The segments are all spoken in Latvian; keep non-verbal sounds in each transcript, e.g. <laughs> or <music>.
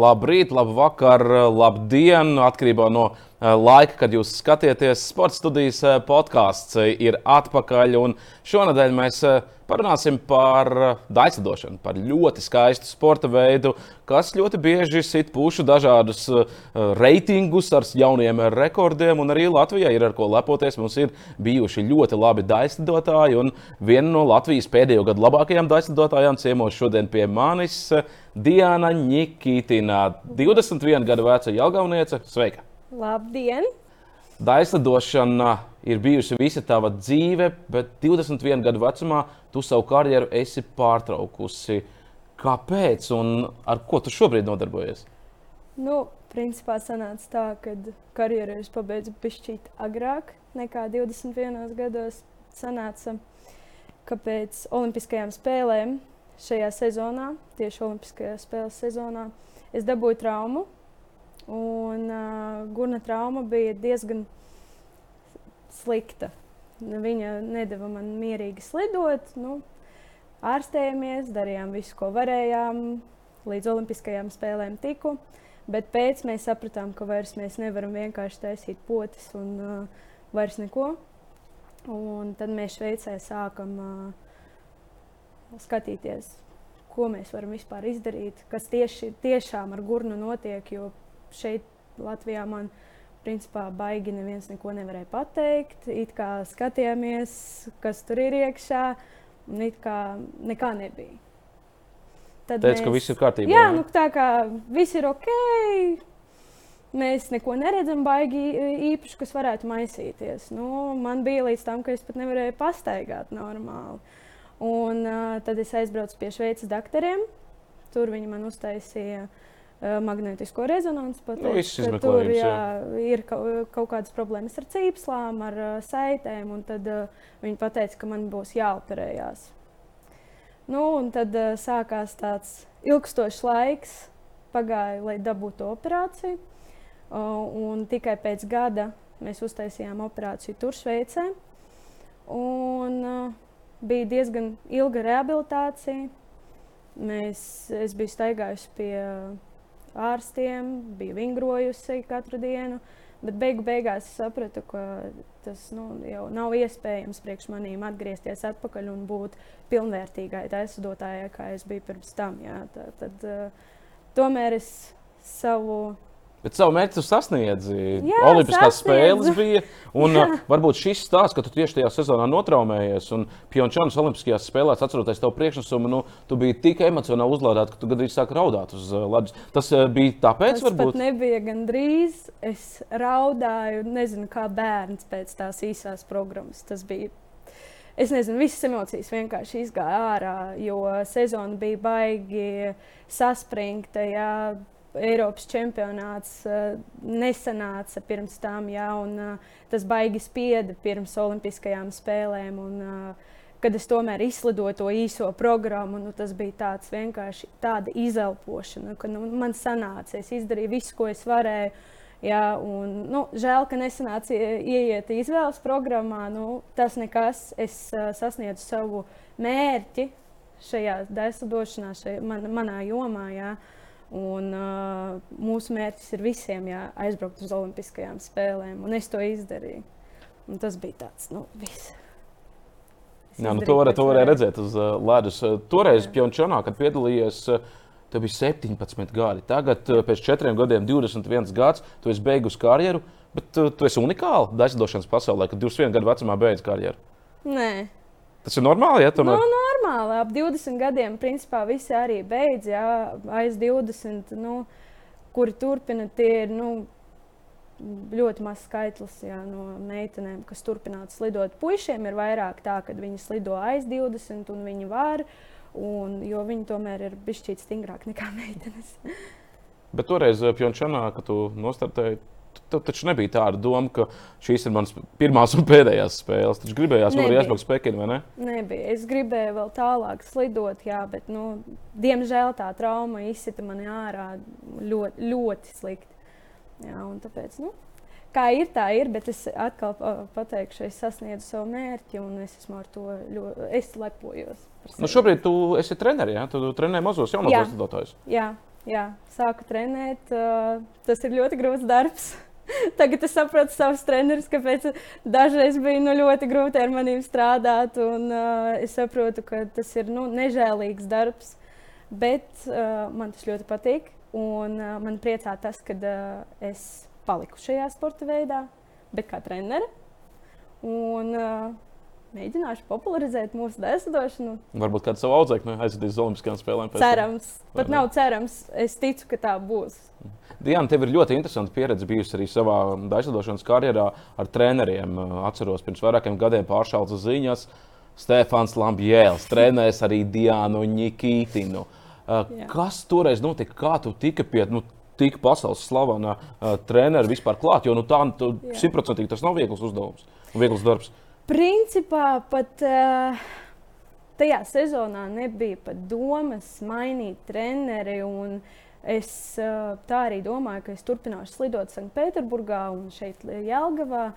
Labrīt, labu vakar, labdien! Atkarībā no eh, laika, kad jūs skatieties, sporta studijas eh, podkāsts eh, ir atpakaļ. Šonadēļ mēs parunāsim par daislidošanu, par ļoti skaistu sporta veidu, kas ļoti bieži sit pušu dažādus reitingus ar jauniem rekordiem. Un arī Latvijai ir ar ko lepoties. Mums ir bijuši ļoti labi daislidotāji, un viena no Latvijas pēdējo gadu labākajām daislidotājām ciemos šodien pie manis. Diana Nikitina, 21 gadu veca Jālgauniece. Sveika! Labdien! Daislidošana ir bijusi visa tava dzīve, bet 21 gadu vecumā tu savu karjeru esi pārtraukusi. Kāpēc un ar ko tu šobrīd nodarbojies? Nu, principā sanāca tā, ka karjeru es pabeidzu pišķīt agrāk nekā 21 gados. Sanāca, ka pēc Olimpiskajām spēlēm šajā sezonā, tieši Olimpiskajā spēles sezonā, es dabūju traumu. Un uh, gurna trauma bija diezgan slikta. Viņa nedeva man mierīgi slidot. Nu, ārstējāmies, darījām visu, ko varējām, līdz Olimpiskajām spēlēm tiku. Bet pēc tam mēs sapratām, ka vairs mēs nevaram vienkārši taisīt potes un uh, vairs neko. Un tad mēs Šveicē sākam uh, skatīties, ko mēs varam vispār izdarīt, kas tieši tiešām ar gurnu notiek. Jo šeit Latvijā man principā baigi neviens neko nevarēja pateikt. It kā skatījāmies, kas tur ir iekšā, un it kā nekā nebija. Tad Teic, mēs... ka viss ir kārtībā. Jā, nu, tā kā viss ir ok. Mēs neko neredzam, baigi īpaši, kas varētu maisīties. Nu, man bija līdz tam, ka es pat nevarēju pastaigāt normāli. Un, uh, tad es aizbraucu pie Šveices doktoriem. Tur viņi man uztaisīja uh, magnētisko rezonanci. Pateic, nu, tur jā, jā. ir kaut, kaut kādas problēmas ar cīpslām, ar uh, saitēm. Tad uh, viņi teica, ka man būs jāoperējās. Nu, tad uh, sākās tāds ilgstošs laiks, pagāja, lai dabūtu operāciju. Uh, un tikai pēc gada mēs uztaisījām operāciju tur, Šveicē. Un, uh, bija diezgan ilga rehabilitācija. Mēs, es biju staigājusi pie ārstiem, biju vingrojusi katru dienu. Bet beigu beigās es sapratu, ka tas nu, jau nav iespējams priekš manīm atgriezties atpakaļ un būt pilnvērtīgai aizsūtājai, kā es biju pirms tam. Jā. Tad, tad, uh, tomēr es savu Bet savu mērķi sasniedzi. Jā, Olimpiskās spēles bija. Un Jā. varbūt šis stāsts, ka tu tieši tajā sezonā notraumējies un Pjončānas Olimpiskajās spēlēs, atceroties tavu priekšnesumu, nu, tu biji tik emocionāli uzlādēts, ka tu gandrīz sāki raudāt uz uh, ledus. Tas uh, bija tāpēc, Tas varbūt? Tas nebija gandrīz. Es raudāju, nezinu, kā bērns pēc tās īsās programmas. Tas bija es nezinu, visas emocijas vienkārši izgāja ārā, jo sezona bija baigi saspringta. Jā. Eiropas čempionāts uh, nesanāca pirms tam, ja, un uh, tas baigi spieda pirms Olimpiskajām spēlēm. Un, uh, kad es tomēr izlidoju to īso programmu, nu, tas bija tāds vienkārši tāda izelpošana, ka nu, man sanāca, es izdarīju visu, ko es varēju. Jā, un, nu, žēl, ka nesanāca ieiet izvēles programmā. Nu, tas nekas. Es uh, sasniedzu savu mērķi šajā daislidošanā, šajā, man, manā jomā. Jā. Uh, Un, uh, mūsu mērķis ir visiem jā, aizbraukt uz Olimpiskajām spēlēm, un es to izdarīju. Un tas bija tāds, nu, viss. Jā, nu, to varēja varē redzēt uz uh, ledus. Toreiz Pjončānā, kad piedalījies, tev bija 17 gadi. Tagad, pēc četriem gadiem, 21 gads, tu esi beigusi karjeru, bet uh, tu esi unikāla daļradošanas pasaulē, kad 21 gadu vecumā beidz karjeru. Nē. Tas ir normāli, ja tomēr? No, nu, normāli. Ap 20 gadiem, principā, visi arī beidz, jā, aiz 20, nu, kuri turpina, tie ir nu, ļoti mazs skaitlis jā, no meitenēm, kas turpinātu slidot. Puisiem ir vairāk tā, ka viņi slido aiz 20 un viņi var, un, jo viņi tomēr ir bišķīt stingrāk nekā <laughs> meitenes. Bet toreiz Pjončanā, kad tu nostartēji, Tev taču nebija tāda doma, ka šīs ir manas pirmās un pēdējās spēles. Taču gribējās vēl arī aizbraukt uz Pekinu, vai ne? Nebija. Es gribēju vēl tālāk slidot, jā, bet, nu, diemžēl tā trauma izsita mani ārā ļoti, ļoti slikti. Jā, tāpēc, nu, kā ir, tā ir, bet es atkal pateikšu, es sasniedzu savu mērķi un es esmu ar to ļoti, es lepojos. Nu, šobrīd tu esi treneris, ja? tu trenē mazos jaunos lidotājus. Jā, jā, sāku trenēt. Uh, tas ir ļoti grūts darbs. <laughs> Tagad es saprotu savus trenerus, kāpēc dažreiz bija nu, ļoti grūti ar maniem strādāt. Un, uh, es saprotu, ka tas ir nu, nežēlīgs darbs, bet uh, man tas ļoti patīk. Un, uh, man priecā tas, ka uh, es paliku šajā sporta veidā, bet kā treneris. Un, uh, mēģināšu popularizēt mūsu dēsdošanu. Varbūt kāds savu audzēkni aizvedīs uz Olimpiskajām spēlēm. Cerams, pat nav cerams. Es ticu, ka tā būs. Diana, tev ir ļoti interesanta pieredze bijusi arī savā daļradošanas karjerā ar treneriem. Atceros, pirms vairākiem gadiem pāršāls ziņas. Stefans Lambjēls trenēs arī Diānu Nikītinu. Jā. Kas toreiz notika? Kā tu tiki pie nu, tik pasaules slavena uh, trenera vispār klāt? Jo nu, tā simtprocentīgi tas nav viegls uzdevums viegls darbs. Principā pat uh, tajā sezonā nebija pat domas mainīt treneri. Es uh, tā arī domāju, ka es turpināšu slidot Sanktpēterburgā un šeit Jelgavā.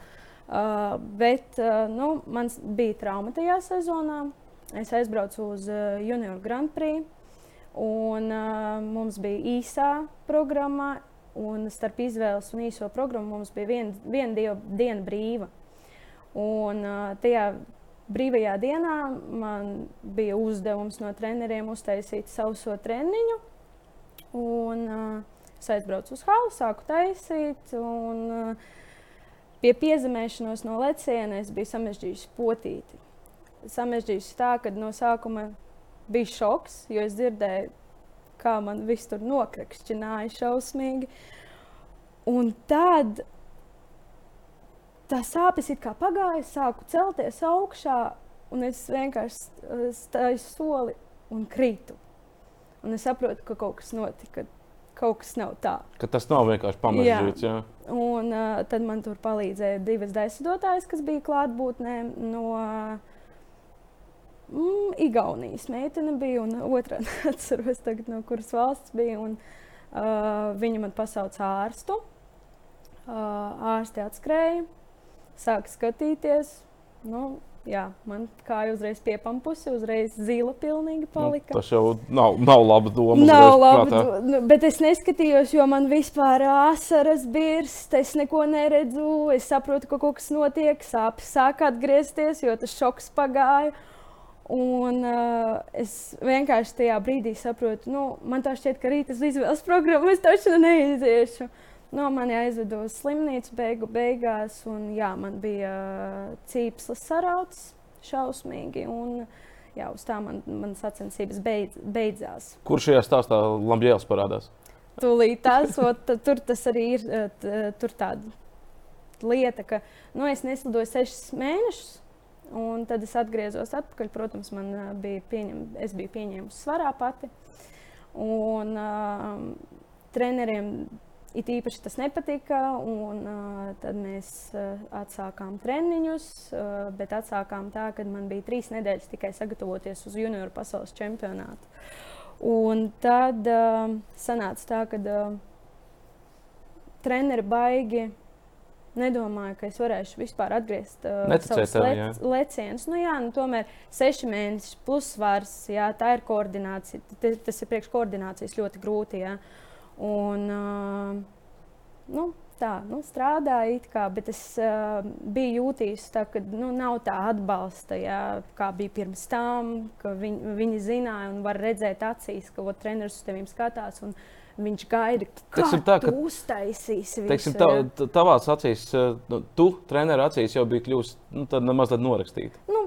Uh, bet uh, nu, man bija trauma tajā sezonā. Es aizbraucu uz uh, Junior Grand Prix. Un, uh, mums bija īsā programma, un starp izvēles un īso programmu mums bija viena vien diena brīva. Un tajā brīvajā dienā man bija uzdevums no treneriem uztaisīt savu treniņu. Un, es aizbraucu uz halu, sāku taisīt. Un, pie piezemēšanās no leciena es biju samežģījusi potīti. Samežģījusi tā, ka no sākuma bija šoks, jo es dzirdēju, kā man viss tur nokrakšķināja šausmīgi. Un tad tā sāpes it kā pagāja, sāku celties augšā, un es vienkārši stāju soli un krītu. Un es saprotu, ka kaut kas notika. Kaut kas nav tā. Ka tas nav vienkārši pamatīts. Jā. jā. Un uh, tad man tur palīdzēja divas dēsdotājas, kas bija klātbūtnē no mm, Igaunijas meitene bija, un otrā <laughs> neatceros, tagad, no kuras valsts bija. Un, uh, viņa man pasauca ārstu. Uh, ārsti atskrēja, sāka skatīties. Nu, jā, man kāja uzreiz piepampusi, uzreiz zila pilnīgi nu, palika. Nu, tas jau nav, nav laba doma. Nav laba doma, nu, bet es neskatījos, jo man vispār asaras birst, es neko neredzu, es saprotu, ka kaut kas notiek, sāpes sāk atgriezties, jo tas šoks pagāja. Un uh, es vienkārši tajā brīdī saprotu, nu, man tā šķiet, ka rīta izvēles programmu es taču neiziešu. No, nu, mani aizveda uz slimnīcu beigu beigās, un jā, man bija cīpslas sarauts šausmīgi. Un, jā, uz tā man, man sacensības beidz, beidzās. Kur šajā stāstā Lambjēls parādās? Tūlīt tas, ot, tur tas arī ir, tur tāda lieta, ka nu, es neslidoju sešus mēnešus Un tad es atgriezos atpakaļ. Protams, man bija pieņem, es biju pieņēmusi svarā pati. Un uh, treneriem it īpaši tas nepatika. Un, uh, tad mēs uh, atsākām treniņus, uh, bet atsākām tā, ka man bija trīs nedēļas tikai sagatavoties uz junioru pasaules čempionātu. Un tad uh, sanāca tā, ka uh, treneri baigi nedomāju, ka es varēšu vispār atgriezt uh, savus lec, lecienus. Nu, jā, nu, tomēr seši mēneši plus svars, jā, tā ir koordinācija. Tas ir priekš koordinācijas ļoti grūti. Jā. Un, nu, tā, nu, strādāja it kā, bet es uh, biju jūtījis, tā, ka nu, nav tā atbalsta, jā, kā bija pirms tam, ka viņi, viņi zināja un var redzēt acīs, ka treneris uz tevīm skatās. Un, Viņš gaida, ka tu uztaisīsi. Teiksim, tā, tavās acīs, nu, tu treneru acīs jau bija kļuvusi nu, mazliet norakstīta. Nu,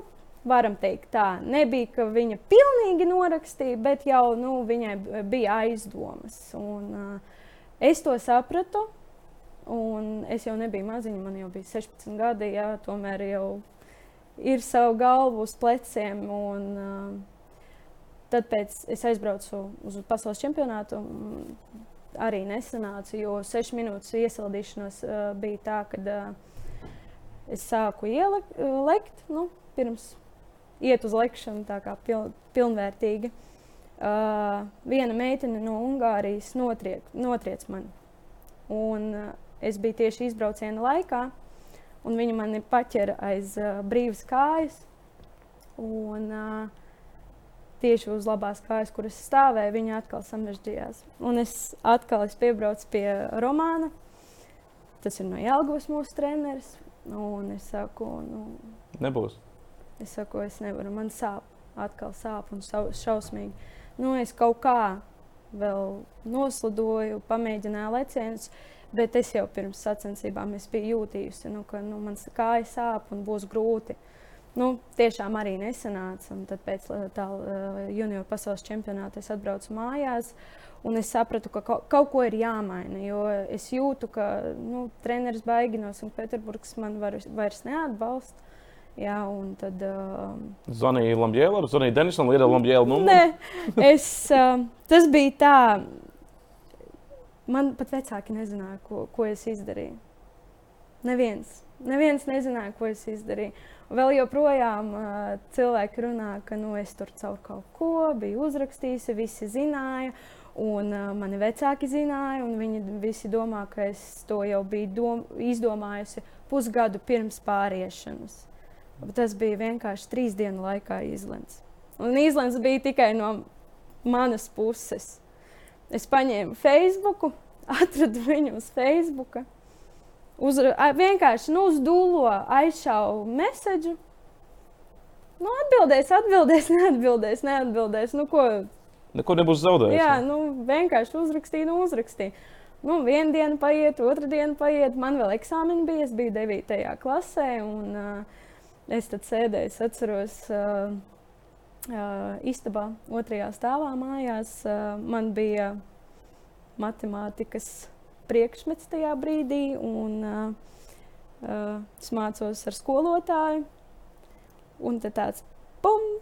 varam teikt, tā nebija, ka viņa pilnīgi norakstīja, bet jau nu, viņai bija aizdomas. Un, uh, es to sapratu, un es jau nebiju maziņa, man jau bija 16 gadi, jā, tomēr jau ir savu galvu uz pleciem. Un, uh, Tad es aizbraucu uz pasaules čempionātu. Arī nesanāca, jo sešu minūtes iesildīšanos uh, bija tā, ka uh, es sāku ielekt, uh, nu, pirms iet uz lekšanu, tā kā pil, pilnvērtīgi. Uh, viena meitene no Ungārijas notriek, notriec mani. Un, uh, es biju tieši izbrauciena laikā, un viņa mani paķēra aiz uh, brīvas kājas. Un, uh, tieši uz labās kājas, kuras stāvēja, viņa atkal samežģījās. Un es atkal es piebraucu pie Romāna. Tas ir no Jālgavas mūsu treneris. Un es saku, nu, Nebūs. Es saku, es nevaru, man sāp, atkal sāp un šau- šausmīgi. Nu, es kaut kā vēl noslidoju, pamēģināju lecienus, bet es jau pirms sacensībām biju jūtījusi, nu, ka nu, man kāja sāp un būs grūti. Nu, tiešām arī nesanāca. un Tad pēc uh, tā uh, junior pasaules čempionāta es atbraucu mājās. Un es sapratu, ka kaut, ko ir jāmaina. Jo es jūtu, ka nu, treneris baigi no Sanktpēterburgas man var, vairs neatbalsta. Jā, un tad. Uh, Zvanīja Lamjēla, zvanīja Denisam, Liela Lamjēla. Nu, Nē, es, uh, tas bija tā. Man pat vecāki nezināja, ko, ko es izdarīju. Neviens. Neviens nezināja, ko es izdarīju. Vēl joprojām uh, cilvēki runā, ka nu, es tur caur kaut ko biju uzrakstījusi, visi zināja. Un uh, mani vecāki zināja, un viņi visi domā, ka es to jau biju dom izdomājusi pusgadu pirms pāriešanas. Bet tas bija vienkārši trīs dienu laikā izlemts. Un izlemts bija tikai no manas puses. Es paņēmu Facebook, <laughs> atradu viņu uz Facebook. Uz, vienkārši nu, uz dūlo aizšāvu mēsēju. Nu, atbildēs, atbildēs, <laughs> neatbildēs, neatbildēs. Nu, ko, Neko nebūs zaudējis. jā, nu, vienkārši uzrakstīju, nu, uzrakstīju. Nu, viena diena paiet, otra diena paiet. Man vēl eksāmeni bija, es biju 9. klasē. Un, uh, es tad sēdēju, es atceros, uh, uh, istabā, otrajā stāvā mājās. Uh, man bija matemātikas priekšmets tajā brīdī, un uh, uh, es mācos ar skolotāju. Un tad tāds pum!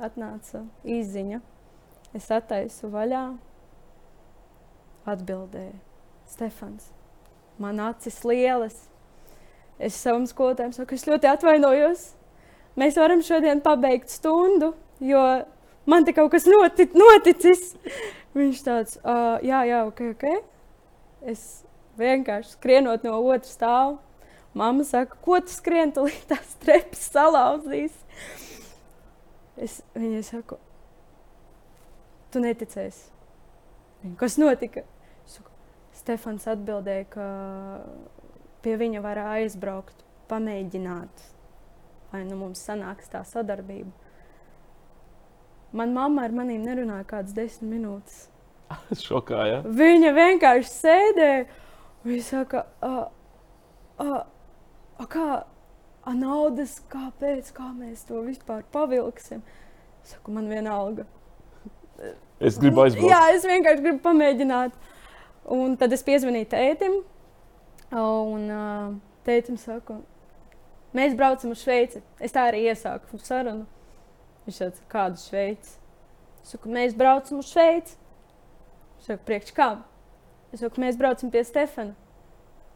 Atnāca izziņa. Es attaisu vaļā. Atbildēja Stefans. Man acis lielas. Es savam skolotājam saku, es ļoti atvainojos. Mēs varam šodien pabeigt stundu, jo man te kaut kas noti noticis. Viņš tāds, uh, jā, jā, ok, ok. Es vienkārši skrienot no otras stāva. Māma saka, ko tu skrien, tu līdz tās trepas salauzīs. Es viņai saku, tu neticēsi. Kas notika? Stefans atbildēja, ka pie viņa var aizbraukt, pamēģināt, vai nu mums sanāks tā sadarbība. Manā mamma ar maniem nerunāja kādas desmit minūtes. <laughs> Šokā, ja? Viņa vienkārši sēdēja. Viņa saka, a, a, a kā a naudas, kāpēc, kā mēs to vispār pavilksim? Es saku, man vienalga. Es gribu aizbraukt. Jā, es vienkārši gribu pamēģināt. Un tad es piezvanīju tētim. Un uh, tētim saku, mēs braucam uz Šveici. Es tā arī iesāku sarunu. Viņš teica, kādu Šveici? Es saku, mēs braucam uz Šveici. Viņš saka, priekš kam? Es saku, mēs braucam pie Stefana.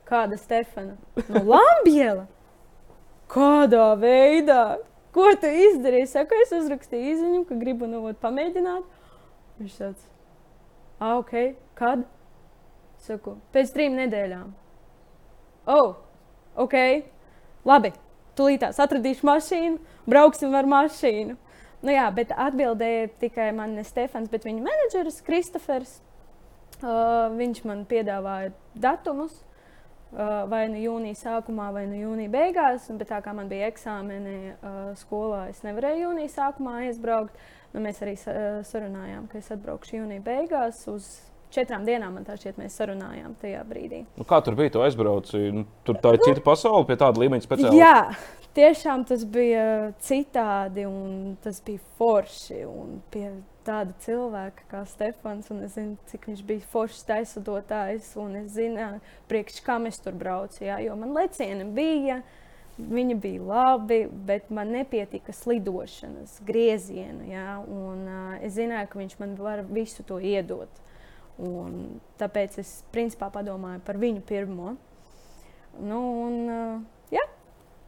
Kāda Stefana? No <laughs> Lambiela. Kādā veidā? Ko tu izdarīji? Saku, es uzrakstīju īziņu, ka gribu nu, ot, pamēģināt. Viņš tāds, ah, ok, kad? Saku, pēc trim nedēļām. Oh, ok, labi. Tūlītās atradīšu mašīnu, brauksim ar mašīnu. Nu, jā, bet atbildēja tikai man ne Stefans, bet viņa menedžeris Kristofers. Uh, viņš man piedāvāja datumus. Uh, vai nu jūnija sākumā, vai nu jūnija beigās. Bet tā kā man bija eksāmeni uh, skolā, es nevarēju jūnija sākumā aizbraukt. Nu, mēs arī sa sarunājām, ka es atbraukšu jūnija beigās. Uz četrām dienām man tā šķiet, mēs sarunājām tajā brīdī. Nu, kā tur bija? Tu aizbrauci. Nu, tur tā ir cita pasaule, pie tāda līmeņa speciālisti. Jā, tiešām tas bija citādi un tas bija forši. Tāda cilvēka kā Stefans, un es zinu, cik viņš bija foršs taisotājs, un es zinu, priekš kam es tur braucu. Jā, jo man lecieni bija. Viņi bija labi, bet man nepietika slidošanas, grieziena. Ja? Un, uh, es zināju, ka viņš man var visu to iedot. Un tāpēc es principā padomāju par viņu pirmo. Nu, un, uh, jā,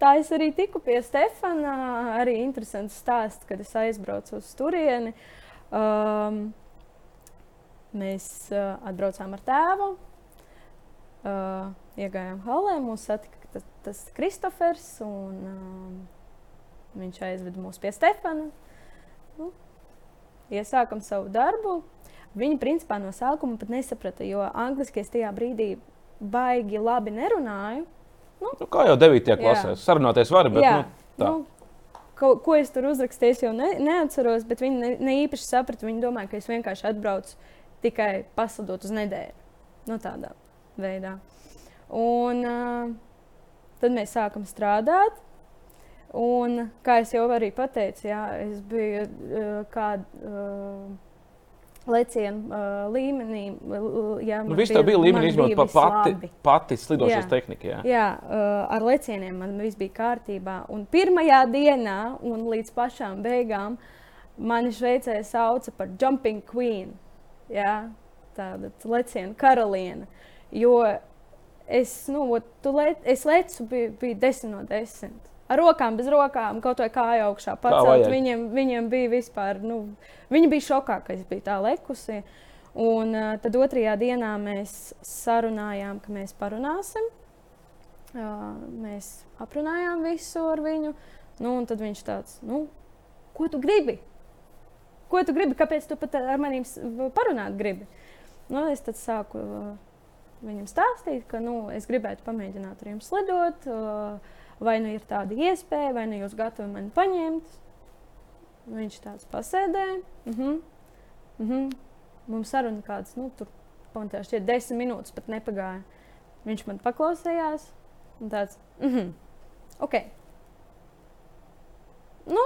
tā es arī tiku pie Stefana. Arī interesants stāsts, kad es aizbraucu uz turieni. Um, mēs uh, atbraucām ar tēvu, uh, iegājām halē, mūs satika tas, tas Kristofers. Un, um, viņš aizveda mūs pie Stefana. Nu, iesākam savu darbu. Viņi principā no sākuma pat nesaprata, jo angliski es tajā brīdī baigi labi nerunāju. Nu, kā jau 9. klasē, sarunāties var, bet jā, nu, tā. Nu, ko, ko es tur uzrakstīju, es jau ne, neatceros, bet viņi ne, ne īpaši saprata. Viņi domāja, ka es vienkārši atbraucu tikai paslidot uz nedēļu. Nu, tādā veidā. Un uh, tad mēs sākam strādāt. Un, kā jau arī pateicu, jā, es biju uh, kādā. Uh, lecienu uh, līmenī. Jā, nu, viss tā bija līmenī, izmantojot pati, pati slidošanas tehniku. Jā, jā uh, ar lecieniem man viss bija kārtībā. Un pirmajā dienā un līdz pašām beigām mani Šveicē sauca par Jumping Queen. Jā, tāda leciena karaliene. Jo es, nu, le, es lecu, bija, bija 10 no 10 ar rokām, bez rokām, kaut vai kāju augšā pacelt. Viņiem, viņiem bija vispār, nu, viņi bija šokā, ka es biju tā lekusi. Un uh, tad otrajā dienā mēs sarunājām, ka mēs parunāsim. Uh, mēs aprunājām visu ar viņu. Nu, un tad viņš tāds, nu, ko tu gribi? Ko tu gribi? Kāpēc tu pat ar maniem parunāt gribi? Nu, es tad sāku uh, viņam stāstīt, ka nu, es gribētu pamēģināt ar jums lidot. Uh, vai nu ir tāda iespēja, vai nu jūs gatavi mani paņemt. Viņš tāds pasēdēja. Mm -hmm. Mm -hmm. Mums saruna kāds, nu, tur pamatā šķiet desmit minūtes pat nepagāja. Viņš man paklausījās un tāds, mm -hmm. ok. Nu,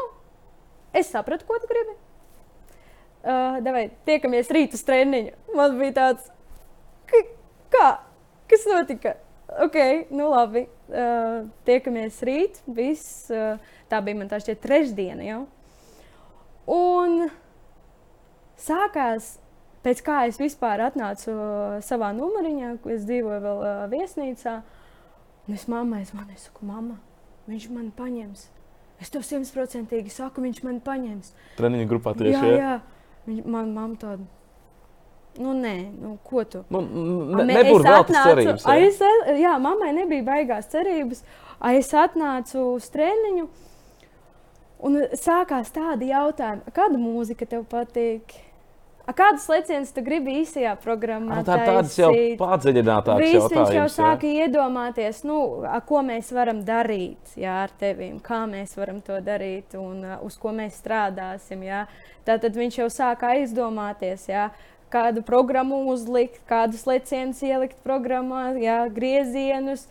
es sapratu, ko tu gribi. Uh, davai, tiekamies rīt uz treniņu. Man bija tāds, kā, kas notika? Ok, nu labi. Uh, tiekamies rīt. Viss, uh, tā bija man tā šķiet trešdiena jau. Un sākās, pēc kā es vispār atnācu savā numuriņā, kur es dzīvoju vēl uh, viesnīcā. Un es mammai zvanu, es saku, mamma, viņš man paņems. Es tev simtprocentīgi saku, viņš man paņems. Treniņa grupā tieši. Jā, jā. Viņa, man mamma tāda Nu, nē, nu, ko tu? Nu, ne, nebūtu vēl tādas cerības. Jā. Es, jā, mammai nebija baigās cerības. Es atnācu uz treniņu, un sākās tādi jautājumi, kāda mūzika tev patīk? A kādas lecienus tu gribi īsajā programmā? Tā ir tādas jau padziļinātākas jautājums. Viņš jau sāka jā. iedomāties, nu, a, ko mēs varam darīt jā, ar tevīm, kā mēs varam to darīt un a, uz ko mēs strādāsim. Jā. Tātad viņš jau sāka aizdomāties, jā, kādu programmu uzlikt, kādus lecienus ielikt programmā, jā, griezienus.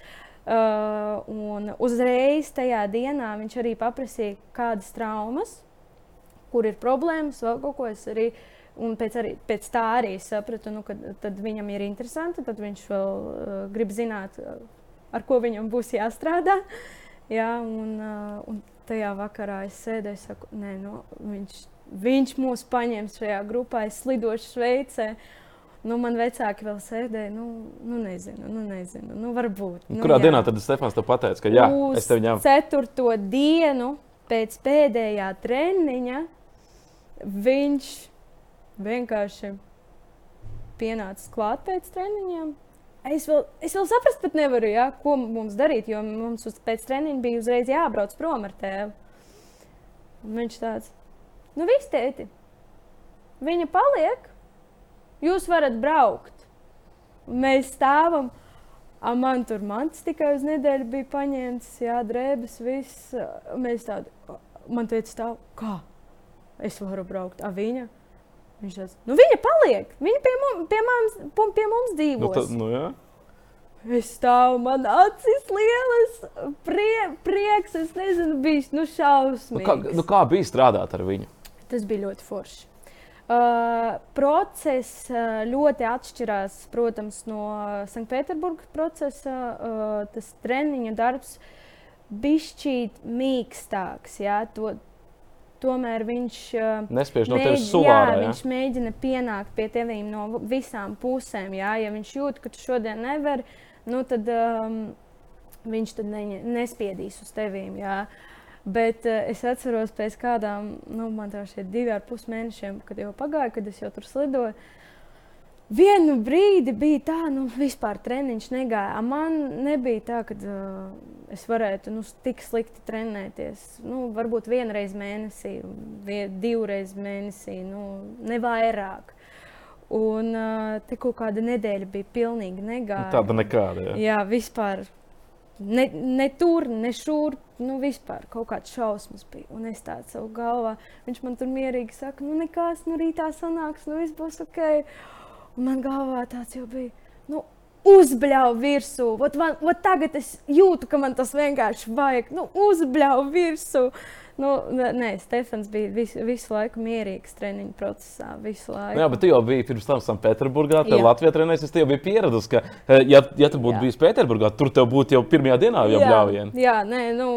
Uh, un uzreiz tajā dienā viņš arī paprasīja, kādas traumas, kur ir problēmas, vēl kaut ko es arī. Un pēc, arī, pēc tā arī sapratu, nu, ka viņam ir interesanti. Tad viņš vēl uh, grib zināt, uh, ar ko viņam būs jāstrādā. <laughs> Jā, un, uh, un tajā vakarā es sēdēju, saku, nē, nu, viņš viņš mūs paņems šajā grupā, es lidošu Šveicē. Nu, man vecāki vēl sēdēja, nu, nu nezinu, nu, nezinu, nu, varbūt. Nu, Kurā jā. dienā tad Stefans te pateica, ka jā, Uz es tev ņemu? Ceturto dienu pēc pēdējā treniņa viņš vienkārši pienāca klāt pēc treniņiem. Es vēl, es vēl saprast pat nevaru, ja, ko mums darīt, jo mums uz, pēc treniņa bija uzreiz jābrauc prom ar tēvu. Un viņš tāds, Nu, viss tēti. Viņa paliek. Jūs varat braukt. Mēs stāvam. A, man tur mans tikai uz nedēļu bija paņemts, jā, drēbes, viss. Mēs tādi, man teica, stāv, kā? Es varu braukt. A, viņa? Viņš tāds, nu viņa paliek. Viņa pie, mums, pie, mums, pie mums dzīvos. Nu, tad, nu, jā. Es stāvu, man acis lielas, prie, prieks, es nezinu, bijis nu, šausmīgs. Nu, kā, nu, kā bija strādāt ar viņu? Tas bija ļoti forši. Uh, process uh, ļoti atšķirās, protams, no Sanktpēterburgas procesa. Uh, tas treniņa darbs bija šķīt mīkstāks. Jā, to, tomēr viņš uh, nespēj no tevis. Jā, viņš mēģina pienākt pie tevīm no visām pusēm. Jā. Ja viņš jūt, ka tu šodien nevari, nu, tad um, viņš tad ne, nespiedīs uz tevīm. Jā. Uh, Bet uh, es atceros, pēc kādām, nu, man tā šeit divi ar pus mēnešiem, kad jau pagāja, kad es jau tur slidoju. vienu brīdi bija tā, nu, vispār treniņš negāja. Man nebija tā, ka uh, es varētu nu, tik slikti trenēties. Nu, varbūt vienreiz mēnesī, vien, divreiz mēnesī, nu, ne vairāk. Un uh, te kaut kāda nedēļa bija pilnīgi negāja. Tāda nekāda. Jā, jā vispār. Ne, ne tur, ne šur, nu vispār kaut kāds šausmas bija. Un es tādu savu galvā, viņš man tur mierīgi saka, nu nekas, nu rītā sanāks, nu viss būs ok. Un man galvā tāds jau bija. Nu, Uzbļauju virsū. Ot, man, ot tagad es jūtu, ka man tas vienkārši vajag. Nu, uzbļauju virsū. Nu, nē, Stefans bija visu, visu laiku mierīgs treniņu procesā. Jā, bet tu jau biji pirms tam Sanktpēterburgā, tad Latvijā trenējies. Es jau biju pieradis, ka, eh, ja, ja tu būtu jā. bijis Pēterburgā, tur tev būtu jau pirmajā dienā jau bļaujieni. Jā, nē, nu,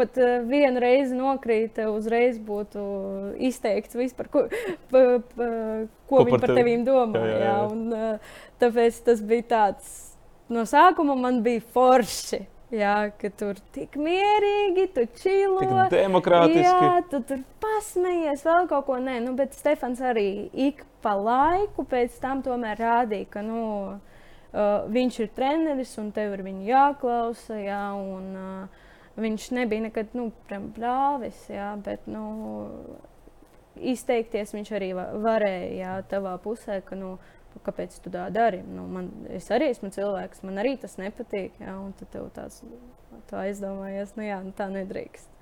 pat uh, vienu reizi nokrīt, uzreiz būtu izteikts vispār, ko, <laughs> pa, pa, ko, ko viņi par tevi? domā. Jā, jā, jā. Jā, un, uh, tāpēc tas bija tāds, no sākuma man bija forši. Jā, ka tur tik mierīgi, tu čilo. Tik demokrātiski. Jā, tu tur pasmējies, vēl kaut ko. Nē, nu, bet Stefans arī ik pa laiku pēc tam tomēr rādīja, ka nu, uh, viņš ir treneris un tev ir viņa jāklausa. Jā, un, uh, viņš nebija nekad nu, plāvis, jā, bet nu, izteikties viņš arī varēja jā, tavā pusē. Ka, nu, kāpēc tu tā dari? Nu, man, es arī esmu cilvēks, man arī tas nepatīk. Jā, un tad tev tāds tā aizdomājies, nu jā, nu, tā nedrīkst.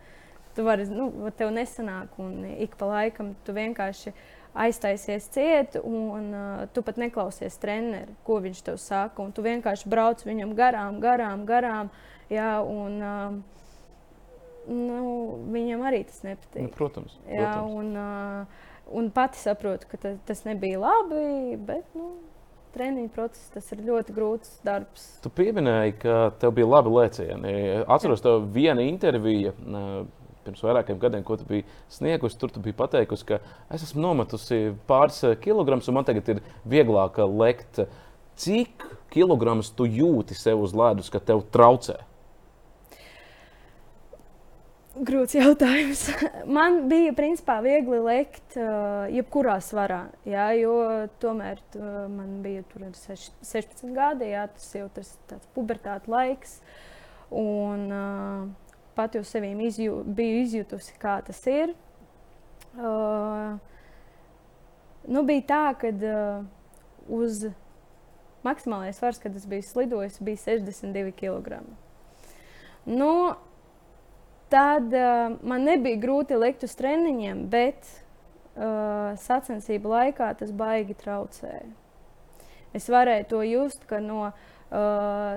Tu vari, nu, tev nesanāk, un ik pa laikam tu vienkārši aiztaisies ciet, un uh, tu pat neklausies treneri, ko viņš tev saka. Tu vienkārši brauc viņam garām, garām, garām. Jā, un, uh, nu, viņam arī tas nepatīk. Nu, protams. protams. Jā, un, uh, Un pati saprotu, ka tas, tas nebija labi, bet nu, treniņa process tas ir ļoti grūts darbs. Tu pieminēji, ka tev bija labi lēcieni. Atceros, tev viena intervija. Pirms vairākiem gadiem, ko tu biji sniegusi, tur tu biji pateikusi, ka es esmu nometusi pāris kilogramus, un man tagad ir vieglāk lekt. Cik kilogramus tu jūti sev uz ledus, ka tev traucē? Grūts jautājums. <laughs> Man bija principā viegli lekt uh, jebkurā svarā, jā, jo tomēr uh, man bija tur 16 gadi, jā, tas jau tas tāds pubertāta laiks. Un uh, pat jau sevīm izjū, biju izjutusi, kā tas ir. Uh, nu, bija tā, ka uh, uz maksimālais svars, kad es biju slidojis, bija 62 kg. Nu, Tad uh, man nebija grūti likt uz treniņiem, bet uh, sacensību laikā tas baigi traucēja. Es varēju to just, ka no uh,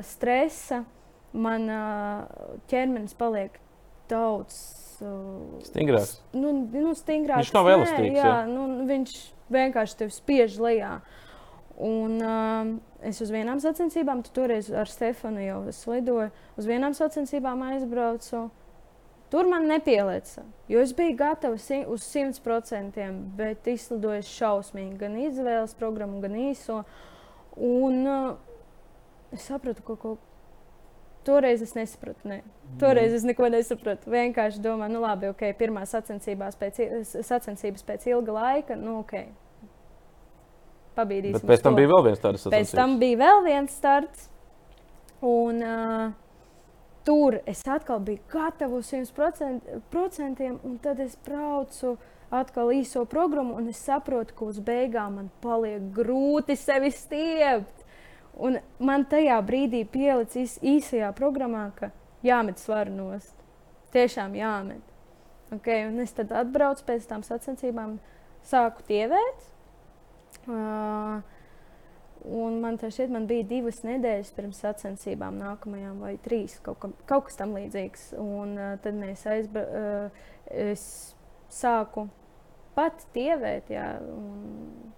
stresa man uh, ķermenis paliek daudz uh, stingrāks. Nu, nu, stingrāks. Viņš nav elastīgs. Jā, jā. Nu, viņš vienkārši tevi spiež lejā. Un, uh, es uz vienām sacensībām, tu toreiz ar Stefanu jau slidoju, uz vienām sacensībām aizbraucu. Tur man nepielieca, jo es biju gatava uz 100%, bet izlidoju šausmīgi gan izvēles programmu, gan īso. Un uh, es sapratu, ka kaut Toreiz es nesapratu. Ne. Toreiz es neko nesapratu. Vienkārši domāju, nu labi, ok, pirmā sacensībās pēc, sacensības pēc ilga laika, nu ok. Pabīdīsim. Bet pēc tam to. bija vēl viens starts. Pēc tam bija vēl viens starts. Un, uh, tur es atkal biju gatava uz 100%, un tad es braucu atkal īso programmu, un es saprotu, ka uz beigām man paliek grūti sevi stiept. Un man tajā brīdī pielicis īsajā programmā, ka jāmet svaru nost. Tiešām jāmet. Okay, un es tad atbraucu pēc tam sacensībām, sāku tievēt. Uh, Un man tā šķiet, man bija divas nedēļas pirms sacensībām, nākamajām vai trīs, kaut, kam, kaut kas tam līdzīgs. Un uh, tad mēs aizbraucām, uh, es sāku pat tievēt, jā, un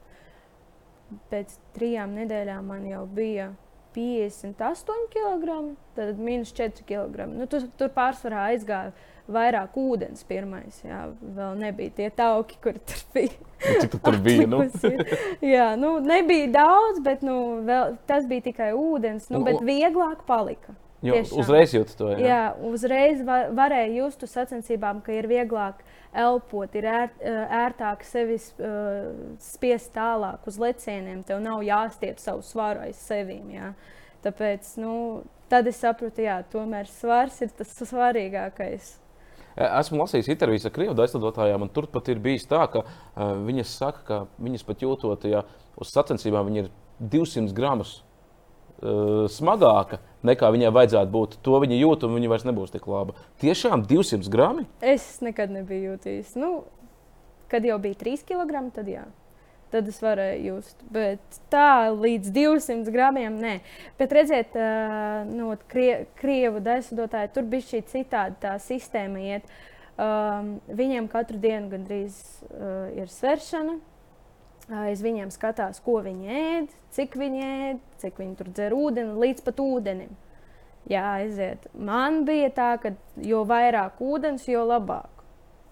pēc trijām nedēļām man jau bija 58 kg, tad minus 4 kg. Nu, tur, tur pārsvarā aizgāja vairāk ūdens pirmais. Jā, vēl nebija tie tauki, kur tur bija. Nu, cik tu tur bija? Nu? jā, nu, nebija daudz, bet nu, vēl, tas bija tikai ūdens. Nu, bet vieglāk palika. Jo, Tiešām. uzreiz jūtu to. Jā. Jā, uzreiz va varēja just uz sacensībām, ka ir vieglāk elpot, ir ēr, ērtāk sevi uh, spiest tālāk uz lecieniem. Tev nav jāstiep savu svaru aiz sevīm. Jā. Tāpēc nu, tad es sapratu, ka tomēr svars ir tas svarīgākais. Esmu lasījis intervijas ar krievu aizlidotājām, un tur pat ir bijis tā, ka uh, viņas saka, ka viņas pat jūtot, ja uz sacensībām viņi ir 200 gramus uh, smagāka nekā viņai vajadzētu būt. To viņa jūt, un viņa vairs nebūs tik laba. Tiešām 200 gramu? Es nekad nebiju jutījis. Nu, kad jau bija 3 kg, tad jā. Tad es varēju just. Bet tā līdz 200 gramiem nē. Bet redziet, uh, no krie, krievu dēļotāja tur bija šī citāda tā sistēma. Iet. Um, viņiem katru dienu gandrīz uh, ir sveršana, Es viņiem skatos, ko viņi ēd, cik viņi ēd, cik viņi tur dzer ūdeni, līdz pat ūdenim. Jā, aiziet. Man bija tā, ka jo vairāk ūdens, jo labāk.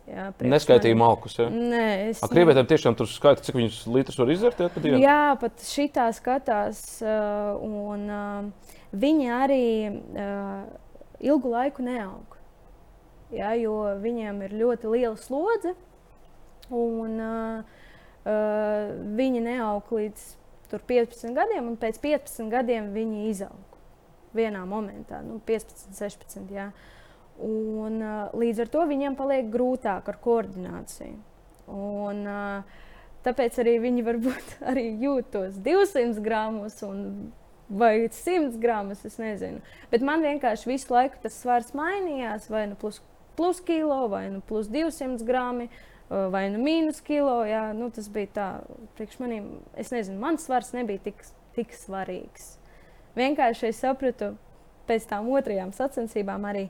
Jā, Neskaitīja malkus. Ja? Nē, es. Krievietēm ne... tiešām tur skaita, cik viņus litrus var izdzert. Ja, pat jā, pat šitā skatās. Un viņi arī ilgu laiku neaug. Jā, jo viņiem ir ļoti liela slodze. Un, uh, uh, viņi neaug līdz 15 gadiem, un pēc 15 gadiem viņi izaug vienā momentā, nu, 15, 16. Jā. Un, līdz ar to viņiem paliek grūtāk ar koordināciju. Un, tāpēc arī viņi varbūt <laughs> arī jūt tos 200 gramus vai 100 gramus. Es nezinu. Bet man vienkārši visu laiku tas svars mainījās, vai nu plus, plus kilo, vai nu plus 200 gramu vai nu mīnus kilo. Jā, nu, tas bija tā, priekš maniem, es nezinu, mans svars nebija tik, tik svarīgs. Vienkārši es sapratu, pēc tam otrajām sacensībām arī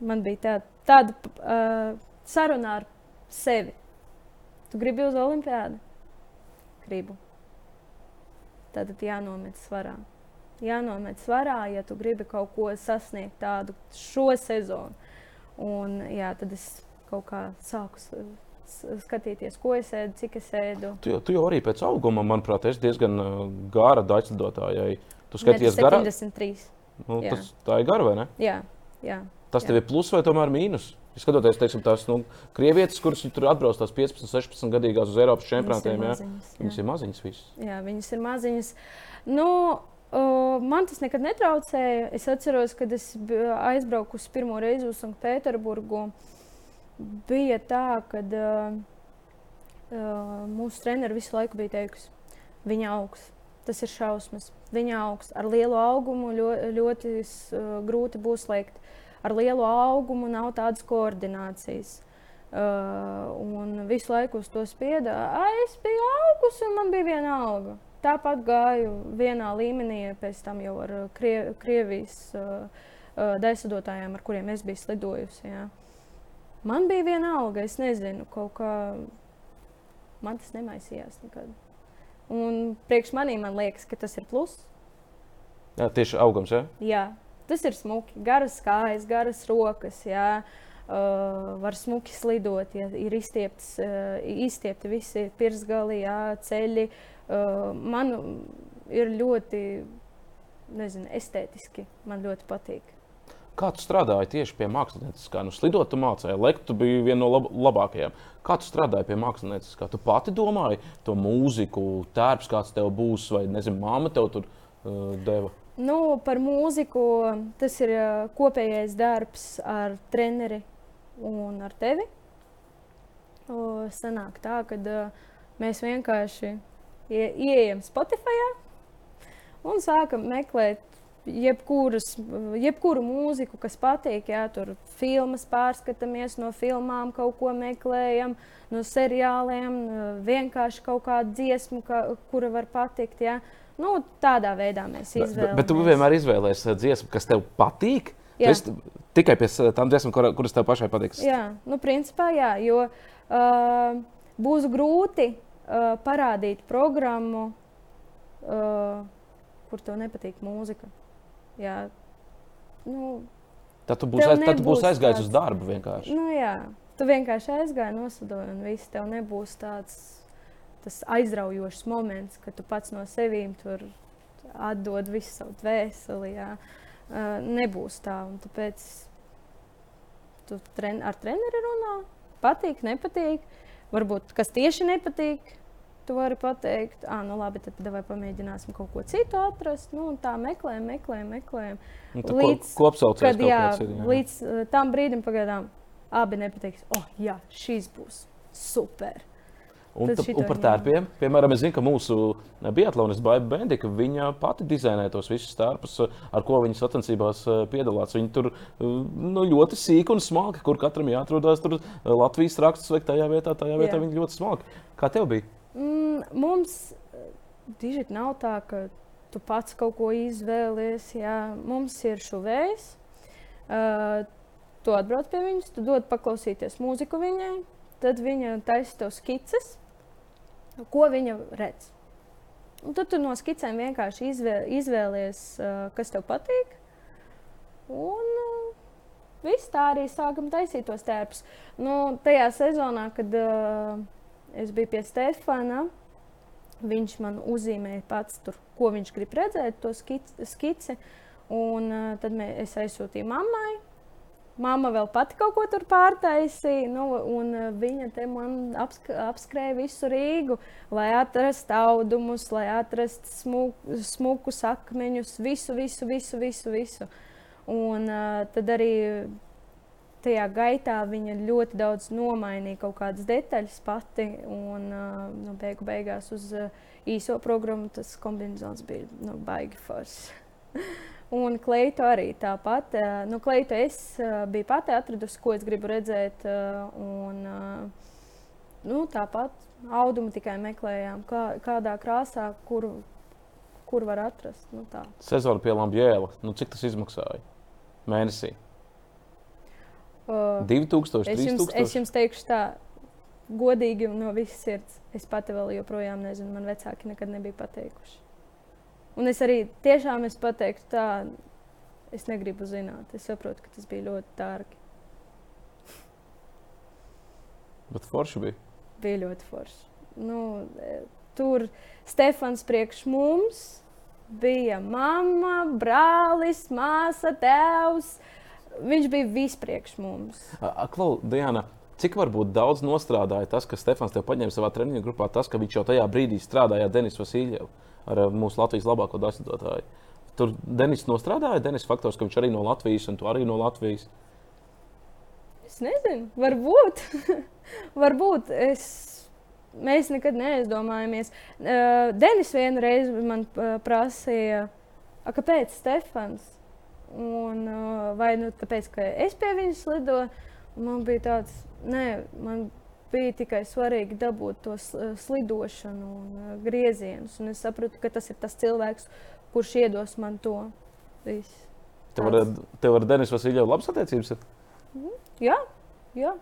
man bija tā, tāda uh, saruna ar sevi. Tu gribi uz olimpiādu? Gribu. Tad jānomet svarā. Jānomet svarā, ja tu gribi kaut ko sasniegt tādu šo sezonu. Un, jā, tad es kaut kā sāku skatīties, ko es ēdu, cik es ēdu. Tu, tu jau arī pēc auguma, manuprāt, esi diezgan gara daļradotājai. Tu skaties garā? 73. Nu, tas, tā ir gara, vai ne? Jā. jā. Tas jā. tev ir plus vai tomēr mīnus? Ja skatoties, teiksim, tās nu, krievietes, kuras tur atbrauc tās 15, 16 gadīgās uz Eiropas čempionātiem, viņas ir maziņas. Viņas ir maziņas visas. Jā, viņas ir maziņas. Nu, Uh, man tas nekad netraucēja. Es atceros, kad es aizbraucu pirmo reizi uz Sanktpēterburgu. Bija tā, ka uh, uh, mūsu treneris visu laiku bija teikusi, viņa augs. Tas ir šausmas. Viņa augs ar lielu augumu ļoti, ļoti uh, grūti būs slēgt. Ar lielu augumu nav tādas koordinācijas. Uh, un visu laiku uz to spieda. Es biju augusi, un man bija viena auga. Tāpat gāju vienā līmenī, pēc tam jau ar Krie Krievijas uh, uh, dēsadotājiem, ar kuriem es biju slidojusi. Jā. Uh, Man bija viena alga, es nezinu, kaut kā man tas nemaisījās nekad. Un priekš manī man liekas, ka tas ir pluss. Jā, tieši augums, jā? Jā, tas ir smuki. Garas kājas, garas rokas, jā. Uh, var smuki slidot, ja ir izstiepts, uh, izstiepti visi pirsgali, jā, ceļi. Uh, man ir ļoti, nezinu, estētiski. Man ļoti patīk. Kā tu strādāji tieši pie mākslinieckā? Nu, slidot, tu mācīji, lektu bija viena no lab labākajām. Kā tu strādāji pie mākslinieckā? Tu pati domāji to mūziku, tērps, kāds tev būs, vai nezinu, māma tev tur uh, deva? Nu, par mūziku tas ir uh, kopējais darbs ar treneri un ar tevi. Sanāk tā, ka uh, mēs vienkārši ie, ieejam Spotify un sākam meklēt jebkuras, jebkuru mūziku, kas patīk. Jā, tur filmas pārskatāmies, no filmām kaut ko meklējam, no seriāliem, vienkārši kaut kādu dziesmu, ka, kura var patikt. Jā. Nu, tādā veidā mēs izvēlamies. Bet, bet tu vienmēr izvēlējies uh, dziesmu, kas tev patīk. Tu tikai pie tām dziesmām, kur, kuras tev pašai patiks. Jā, nu, principā jā, jo uh, būs grūti uh, parādīt programmu, uh, kur tev nepatīk mūzika. Jā. Nu, tad tu būsi, aiz, tad tu būsi aizgājis tāds, uz darbu vienkārši. Nu, jā, tu vienkārši aizgāji, noslidoji, un viss tev nebūs tāds aizraujošs moments, kad tu pats no sevis tur atdod visu savu dvēseli. Jā. nebūs tā. Un tāpēc tu tren, ar treneri runā, patīk, nepatīk. Varbūt kas tieši nepatīk, tu vari pateikt, ah, nu labi, tad vai pamēģināsim kaut ko citu atrast. Nu, tā meklējam, meklējam, meklējam. Nu, līdz, kad, jā, ir, jā. līdz tam brīdim pagaidām abi nepateiks, oh, jā, šīs būs super. Un, ta, un par tērpiem, piemēram, es zinu, ka mūsu biatlonists Baiba Bendika, viņa pati dizainē tos visus tērpus, ar ko viņa sacensībās eh, piedalās. Viņa tur eh, nu, ļoti sīki un smalki, kur katram jāatrodas. Tur eh, Latvijas rakstus vajag tajā vietā, tajā vietā Jā. viņa ļoti smalki. Kā tev bija? Mm, mums dižit nav tā, ka tu pats kaut ko izvēlies. Jā. Mums ir šuvējs. Uh, tu atbrauc pie viņas, tu dod paklausīties mūziku viņai, tad viņa taisa tev skices ko viņa redz. Un tad tu no skicēm vienkārši izvēl, izvēlies, kas tev patīk. Un viss tā arī sākam taisīt tos tērpus. Nu, tajā sezonā, kad uh, es biju pie Stefana, viņš man uzzīmēja pats, tur, ko viņš grib redzēt, to skici. skici un uh, tad mē, es aizsūtīju mammai. Māma vēl pati kaut ko tur pārtaisīja, nu, un eh, viņa te man apsk apskrēja visu Rīgu, lai atrastu audumus, lai atrastu smuku, smukus akmeņus, visu, visu, visu, visu. visu. Un uh, tad arī tajā gaitā viņa ļoti daudz nomainīja kaut kādas detaļas pati, un uh, nu, beigu beigās uz uh, īso programmu tas kombinācijas bija nu, baigi forši. <laughs> Un kleitu arī tāpat. Nu, kleitu es biju pati atradusi, ko es gribu redzēt. Un, nu, tāpat audumu tikai meklējām, kā, kādā krāsā, kur, kur var atrast. Nu, tā. Sezona pie Lambjēla. Nu, cik tas izmaksāja mēnesī? Uh, 2000, es jums, 3000? es jums teikšu tā, godīgi un no visas sirds. Es pati vēl joprojām nezinu, man vecāki nekad nebija pateikuši. Un es arī tiešām es pateiktu, tā, es negribu zināt. Es saprotu, ka tas bija ļoti dārgi. Bet forši bija. Bija ļoti forši. Nu, tur Stefans priekš mums bija mamma, brālis, māsa, tēvs. Viņš bija vispriekš mums. Klau, Diana, cik varbūt daudz nostrādāja tas, ka Stefans te paņēma savā treniņa grupā, tas, ka viņš jau tajā brīdī strādāja ar Denisu Vasiljēvu? Ar mūsu Latvijas labāko dasitotāju. Tur Denis nostrādāja, Denis faktors, ka viņš arī no Latvijas un tu arī no Latvijas. Es nezinu, varbūt. <laughs> varbūt es, mēs nekad neaizdomājamies. Uh, Denis vienreiz man prasīja, kāpēc Stefans? Un, uh, vai nu tāpēc, ka es pie viņas lidoju, man bija tāds, nē, man bija tikai svarīgi dabūt to slidošanu un uh, griezienus. Un es sapratu, ka tas ir tas cilvēks, kurš iedos man to visu. Tev ar, tev ar Denisu Vasiljēvu labas attiecības? Ir? Mhm. Jā, jā.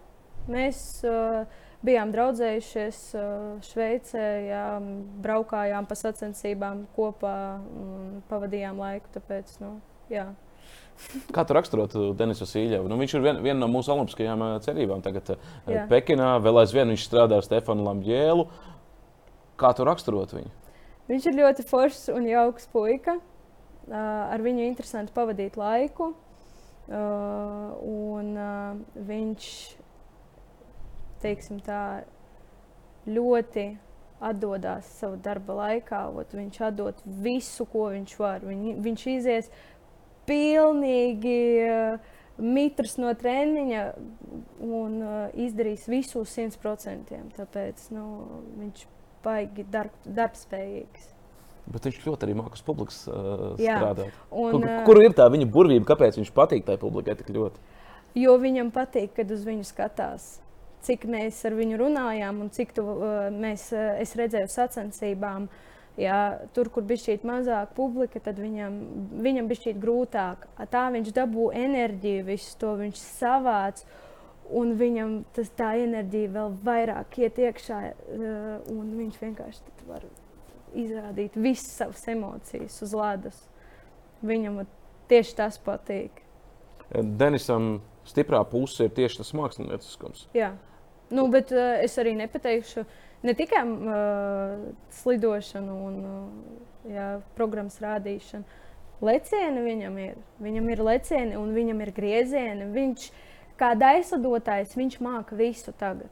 Mēs uh, bijām draudzējušies uh, Šveicē, jā, braukājām pa sacensībām kopā un pavadījām laiku. Tāpēc, nu, jā. Kā tu raksturotu Denisu Sīļevu? Nu, viņš ir vien, viena no mūsu olimpiskajām eh, cerībām. Tagad eh, Jā. Pekinā vēl aizvien viņš strādā ar Stefanu Lamģēlu. Kā tu raksturotu viņu? Viņš ir ļoti foršs un jauks puika. Uh, ar viņu interesanti pavadīt laiku. Uh, un uh, viņš, teiksim tā, ļoti atdodas savu darba laikā. Ot, viņš atdod visu, ko viņš var. Viņ, viņš izies pilnīgi uh, mitrs no treniņa un uh, izdarīs visu uz 100%. Tāpēc nu, viņš baigi darb, darbspējīgs. Bet viņš ļoti arī mākslinieks publikas uh, strādāt. Un, kur, kur ir tā viņa burvība? Kāpēc viņš patīk tai publikai tik ļoti? Jo viņam patīk, kad uz viņu skatās. Cik mēs ar viņu runājām, un cik tu, uh, mēs, uh, es redzēju sacensībām, uh, Ja, tur, kur bija šī mazāka publika, tad viņam, viņam bija šī grūtāk. Tā viņš dabū enerģiju, visu to viņš savāc. Un viņam tas, tā enerģija vēl vairāk iet iekšā, uh, un viņš vienkārši var izrādīt visas savas emocijas uz ledus. Viņam tieši tas patīk. Denisam stiprā puse ir tieši tas mākslinieckums. Jā, nu, bet uh, es arī nepateikšu, ne tikai uh, slidošanu un uh, jā, programmas rādīšanu. lecieni viņam ir. Viņam ir lecieni un viņam ir griezieni. Viņš kā daisladotājs, viņš māca visu tagad.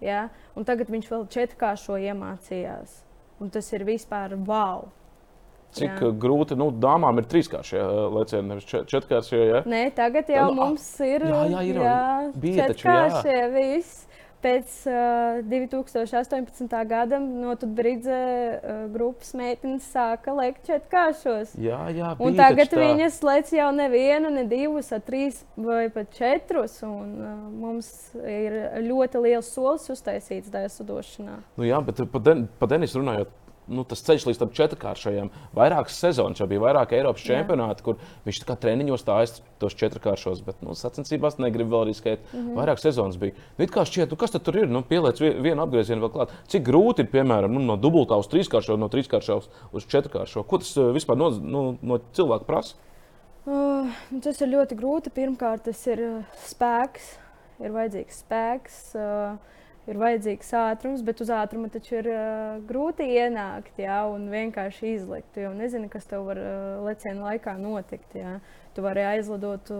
Ja? Un tagad viņš vēl četrkāršo iemācījās. Un tas ir vispār wow. Cik jā. grūti, nu, dāmām ir trīskāršie lecieni, nevis četrkāršie. Ja? Nē, tagad jau nu, mums ir. Jā, jā, ir. Jā, bija taču, jā. Viss pēc uh, 2018. gada no Tudbrīdze uh, grupas meitenes sāka lekt četrkāršos. Jā, jā, un tagad viņas lec jau nevienu, ne divus, ar trīs vai pat četrus. Un, uh, mums ir ļoti liels solis uztaisīts daisudošanā. Nu jā, bet par Den Denis runājot nu, tas ceļš līdz tam četrkāršajam. Vairākas sezonas, jau bija vairāk Eiropas čempionāti, kur viņš treniņos stājas tos četrkāršos, bet nu, sacensībās negrib vēl riskēt. Mm -hmm. Vairāk sezonas bija. Nu, kā šķiet, nu, kas tur ir? Nu, pieliec vienu apgriezienu vēl klāt. Cik grūti ir, piemēram, nu, no dubultā uz trīskāršo, no trīskāršā uz četrkāršo? Ko tas uh, vispār no, nu, no cilvēka prasa? Uh, tas ir ļoti grūti. Pirmkārt, tas ir uh, spēks, ir vajadzīgs spēks. Uh, ir vajadzīgs ātrums, bet uz ātrumu taču ir uh, grūti ienākt jā, un vienkārši izlikt. Tu jau nezini, kas tev var uh, leciena laikā notikt. Jā. Tu vari aizlidot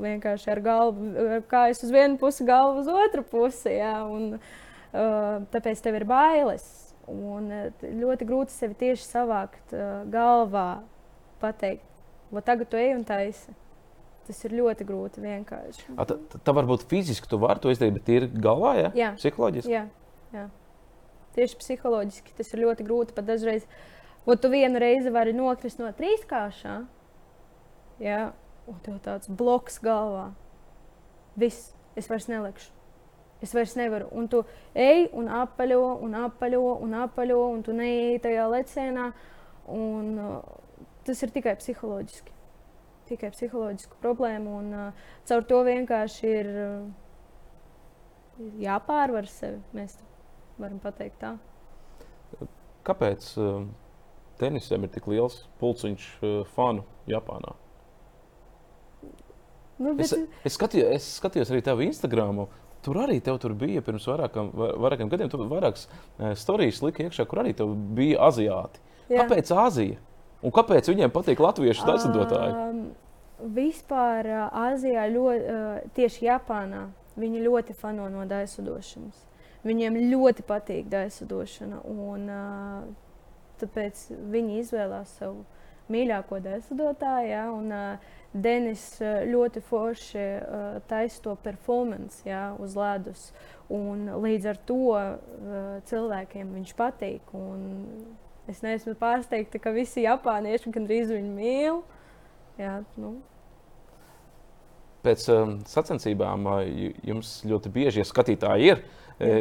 vienkārši ar galvu, kājas uz vienu pusi, galvu uz otru pusi. Jā, un, uh, tāpēc tev ir bailes. Un ļoti grūti sevi tieši savākt uh, galvā, pateikt, tagad tu ej un taisi. Tas ir ļoti grūti vienkārši. A, tā, tā varbūt fiziski tu vari to izdarīt, bet ir galvā, ja? jā? Psiholoģiski. Jā, jā. Tieši psiholoģiski tas ir ļoti grūti. Pat dažreiz, ko tu vienu reizi vari nokrist no trīskāršā, jā, un tev tāds bloks galvā. Viss, es vairs nelikšu. Es vairs nevaru. Un tu ej un apaļo, un apaļo, un apaļo, un tu neej tajā lecienā. Un, uh, tas ir tikai psiholoģiski tikai psiholoģisku problēmu. Un, uh, caur to vienkārši ir uh, jāpārvar sevi. Mēs varam pateikt tā. Kāpēc uh, tenisam ir tik liels pulciņš uh, fanu Japānā? Nu, bet... es, es, skatījos, es skatījos arī tavu Instagram. Tur arī tev tur bija pirms vairākam, vairākiem gadiem. Tur vairākas uh, stāstus lika iekšā, kur arī bija aziāti. Jā. Kāpēc Āzija? Un kāpēc viņiem patīk latviešu taisnotāji? Um, vispār Āzijā, ļoti, tieši Japānā, viņi ļoti fano no daisudošanas. Viņiem ļoti patīk daisudošana, un tāpēc viņi izvēlās savu mīļāko daisudotāju. Ja, un, Denis ļoti forši uh, taisa to performance ja, uz ledus. Un līdz ar to uh, cilvēkiem viņš patīk. Un Es neesmu pārsteigta, ka visi japānieši gandrīz viņu mīl. Jā, nu. Pēc um, sacensībām jums ļoti bieži, ja skatītāji ir, e,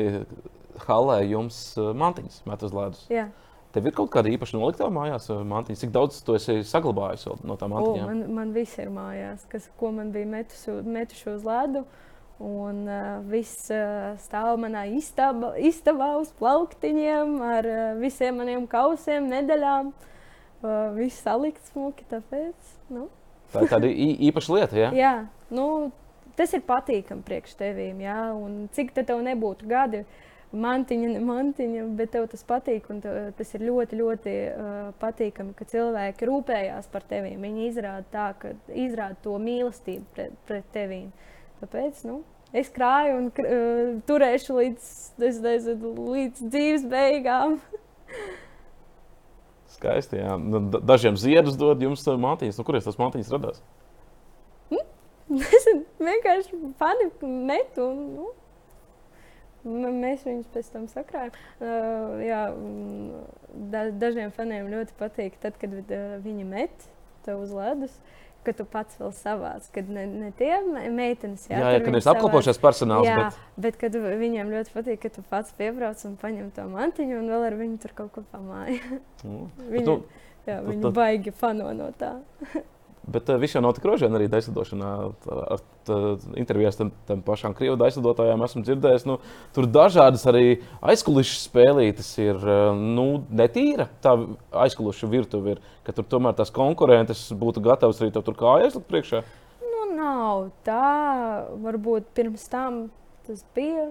halē jums uh, mantiņas met uz ledus. Jā. Tev ir kaut kāda īpaša noliktā mājās mantiņa? Cik daudz tu esi saglabājis no tām mantiņām? O, man, man viss ir mājās, kas, ko man bija metuši, metuši uz ledu. Uh, Un uh, viss uh, stāv manā istaba, istabā uz plauktiņiem, ar uh, visiem maniem kausiem, medaļām. Uh, viss salikts smuki, tāpēc. Nu. Tā ir tāda īpaša lieta, ja? jā. Nu, tas ir patīkami priekš tevīm, jā. Un cik te tev nebūtu gadi, mantiņa, ne mantiņa, bet tev tas patīk. Un tev, tas ir ļoti, ļoti uh, patīkami, ka cilvēki rūpējās par tevīm. Viņi izrāda tā, izrāda to mīlestību pret, pret tevīm. Tāpēc nu, es krāju un uh, turēšu līdz, es nezinu, līdz dzīves beigām. <laughs> Skaisti. Jā. Nu, dažiem ziedus dod jums mātīņas. Nu, Kurienes tas mātīņas radās? Hm? <laughs> Nezinu, vienkārši fani met un nu, mēs viņus pēc tam sakrājam. Uh, jā, da, dažiem faniem ļoti patīk, tad, kad uh, viņi met uz ledus. Uh, ka tu pats vēl savāc, kad ne, ne tie meitenes, jā, jā, jā kad ir apkalpošanas personāls. Jā, bet... bet kad viņiem ļoti patīk, ka tu pats piebrauc un paņem to mantiņu un vēl ar viņu tur kaut ko pamāji. Mm. <laughs> viņi, tu, jā, viņi tu, baigi fano no tā. <laughs> Bet uh, viss jau notika Rožēna arī daislidošanā. Ar intervijās tam, tam pašām krievu daislidotājām esmu dzirdējis. Nu, tur dažādas arī aizkulisku spēlītes ir uh, nu, netīra. Tā aizkulisku virtuve ir, ka tur tomēr tās konkurences būtu gatavas arī tur kājas likt priekšā. Nu, nav tā. Varbūt pirms tam tas bija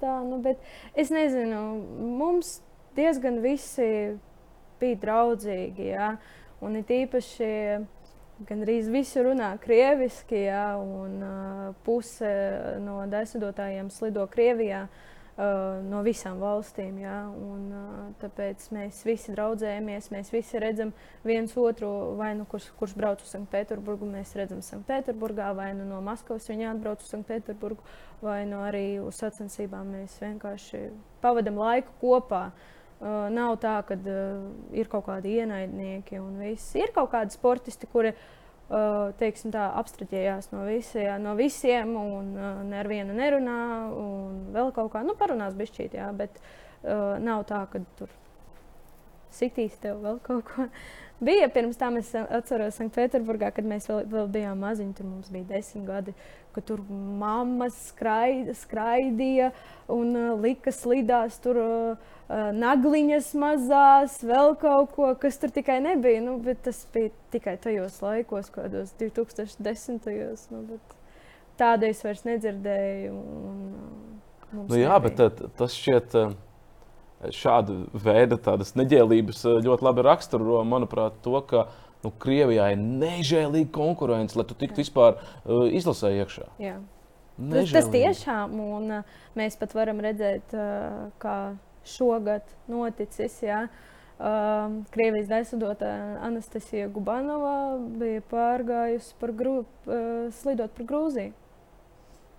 tā, nu, bet es nezinu, mums diezgan visi bija draudzīgi. Ja? Un it īpaši gandrīz visi runā krieviski, ja, un uh, puse no desmitotājiem slido Krievijā. Uh, no visām valstīm. Ja? Un, uh, tāpēc mēs visi draudzējamies, mēs visi redzam viens otru, vai nu kurš, kurš brauc uz Sanktpēterburgu, mēs redzam Sanktpēterburgā, vai nu no Maskavas viņa atbrauc uz Sanktpēterburgu, vai nu arī uz sacensībām. Mēs vienkārši pavadām laiku kopā. Uh, nav tā, ka uh, ir kaut kādi ienaidnieki un viss. Ir kaut kādi sportisti, kuri uh, Uh, teiksim, tā, apstraķējās no, visi, jā, no visiem, un uh, neviena nerunā, un vēl kaut kā, nu, parunās bišķīt, jā, bet uh, nav tā, ka tur sitīs tev vēl kaut ko. Bija pirms tam, es atceros, Sanktpēterburgā, kad mēs vēl, vēl bijām maziņi, tur mums bija desmit gadi, kad tur mammas skraid, skraidīja un uh, lika slidās tur. Uh, uh, nagliņas mazās, vēl kaut ko, kas tur tikai nebija. Nu, tas bija tikai tajos laikos, kādos 2010. gados. Nu, tādu es vairs nedzirdēju. Un, uh, nu, jā, nebija. bet tas šķiet. Uh... Šāda veida neģēlības ļoti labi raksturo, manuprāt, to, ka nu, Krievijā ir nežēlīga konkurence, lai tu tiktu vispār uh, izlasē iekšā. Jā. Tas, tas tiešām, un uh, mēs pat varam redzēt, uh, kā šogad noticis. Jā. Um, Krievijas aizsūdotāja Anastasija Gubanova bija pārgājusi par grū, uh, slidot par Grūziju.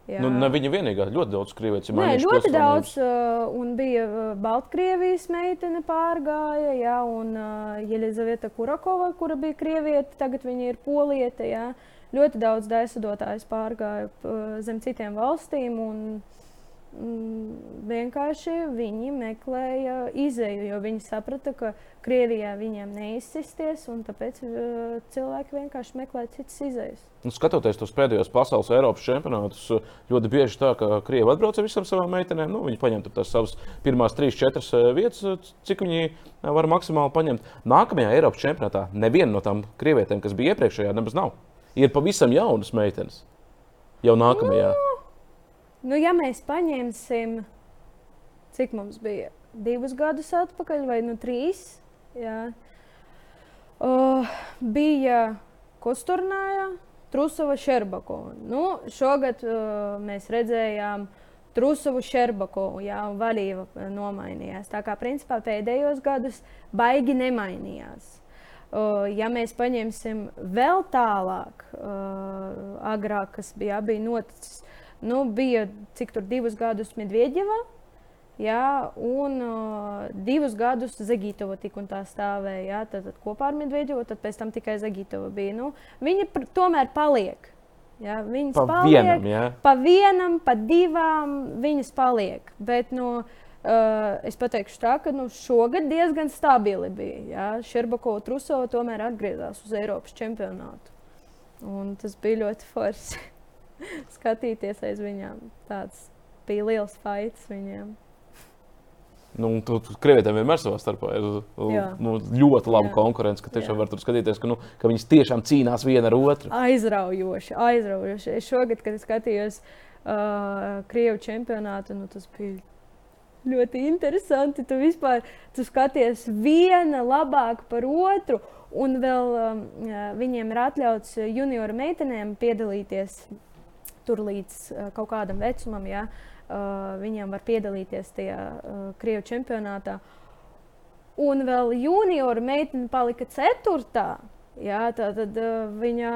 Jā. Nu, ne viņa vienīgā, ļoti daudz krieviešu. Nē, ļoti daudz. Uh, un bija uh, Baltkrievijas meitene pārgāja, jā, un uh, Jelizaveta Kurakova, kura bija krieviete, tagad viņa ir poliete. Jā. Ļoti daudz aizsūdotājus pārgāja uh, zem citiem valstīm. Un, uh, vienkārši viņi meklēja izēju, jo viņi saprata, ka Krievijā viņiem neizsisties, un tāpēc uh, cilvēki vienkārši meklē citas izējas. Nu, skatoties tos pēdējos pasaules Eiropas čempionātus, ļoti bieži tā, ka Krievija atbrauc ar visām savām meitenēm. Nu, viņi paņem tās savas pirmās trīs, četras uh, vietas, cik viņi uh, var maksimāli paņemt. Nākamajā Eiropas čempionātā neviena no tām krievietēm, kas bija iepriekšējā, nemaz nav. Ir pavisam jaunas meitenes jau nākamajā. No. Nu, ja mēs paņemsim, cik mums bija divus gadus atpakaļ, vai nu trīs, jā, uh, bija Kosturnājā, Trusova Šerbakova. Nu, šogad uh, mēs redzējām Trusovu Šerbakovu, jā, un Valīva nomainījās. Tā kā principā pēdējos gadus baigi nemainījās. Uh, ja mēs paņemsim vēl tālāk, uh, agrāk, kas bija, bija noticis Nu, bija cik tur divus gadus Medvedeva. Jā, un uh, divus gadus Zagītova tik un tā stāvēja. Jā, tad, tad kopā ar Medvedevu, tad pēc tam tikai Zagītova bija. Nu, viņa pr tomēr paliek. Jā, viņas pa paliek. Vienam, jā. pa vienam, pa divām viņas paliek. Bet, nu, uh, es pateikšu tā, ka nu, šogad diezgan stabili bija. Šerbakova Trusova tomēr atgriezās uz Eiropas čempionātu. Un tas bija ļoti forši. <laughs> <laughs> skatīties aiz viņiem. Tāds bija liels fights viņiem. Nu, tu, tu Krievietēm vienmēr savā starpā ir nu, ļoti laba konkurence, ka tiešām Jā. var tur skatīties, ka, nu, ka viņas tiešām cīnās viena ar otru. Aizraujoši, aizraujoši. Es šogad, kad skatījos uh, Krievu čempionātu, nu, tas bija ļoti interesanti. Tu vispār tu skaties viena labāk par otru. Un vēl um, viņiem ir atļauts junioru meitenēm piedalīties tur līdz uh, kaut kādam vecumam, ja, uh, viņiem var piedalīties tajā uh, Krievu čempionātā. Un vēl junioru meitene palika ceturtā. Jā, tā tad uh, viņa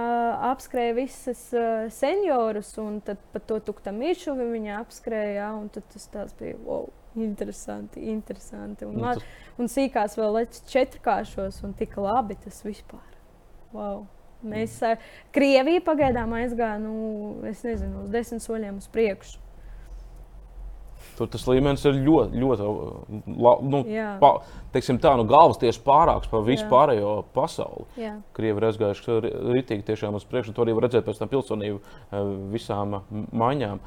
apskrēja visas uh, seniorus, un tad pat to tukta mīšu viņa apskrēja. Jā, un tas bija wow, interesanti. interesanti. Un, man, un sīkās vēl četrkāršos, un tik labi tas vispār. Wow. Mēs, uh, Krievija pagaidām aizgāja, nu, es nezinu, uz desmit soļiem uz priekšu. Tur tas līmenis ir ļoti, ļoti nu, pa, teiksim, tā, nu, galvas tieši pārāks par visu Jā. pārējo pasauli. Jā. Krievi ir aizgājuši ritīgi tiešām uz priekšu, un to arī var redzēt pēc tam pilsonību visām maiņām.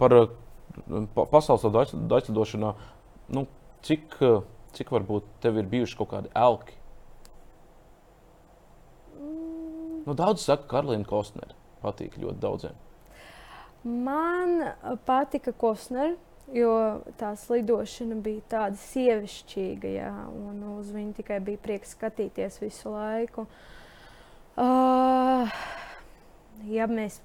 Par pa, pasaules daļceļošanā, nu, cik, cik varbūt tev ir bijuši kaut kādi elki? Nu, daudz saka, ka Karolīna Kostnere patīk ļoti daudziem. Man patika Kostnere. Jo tā slidošana bija tāda sievišķīga, jā, un uz viņu tikai bija prieks skatīties visu laiku. Uh, ja mēs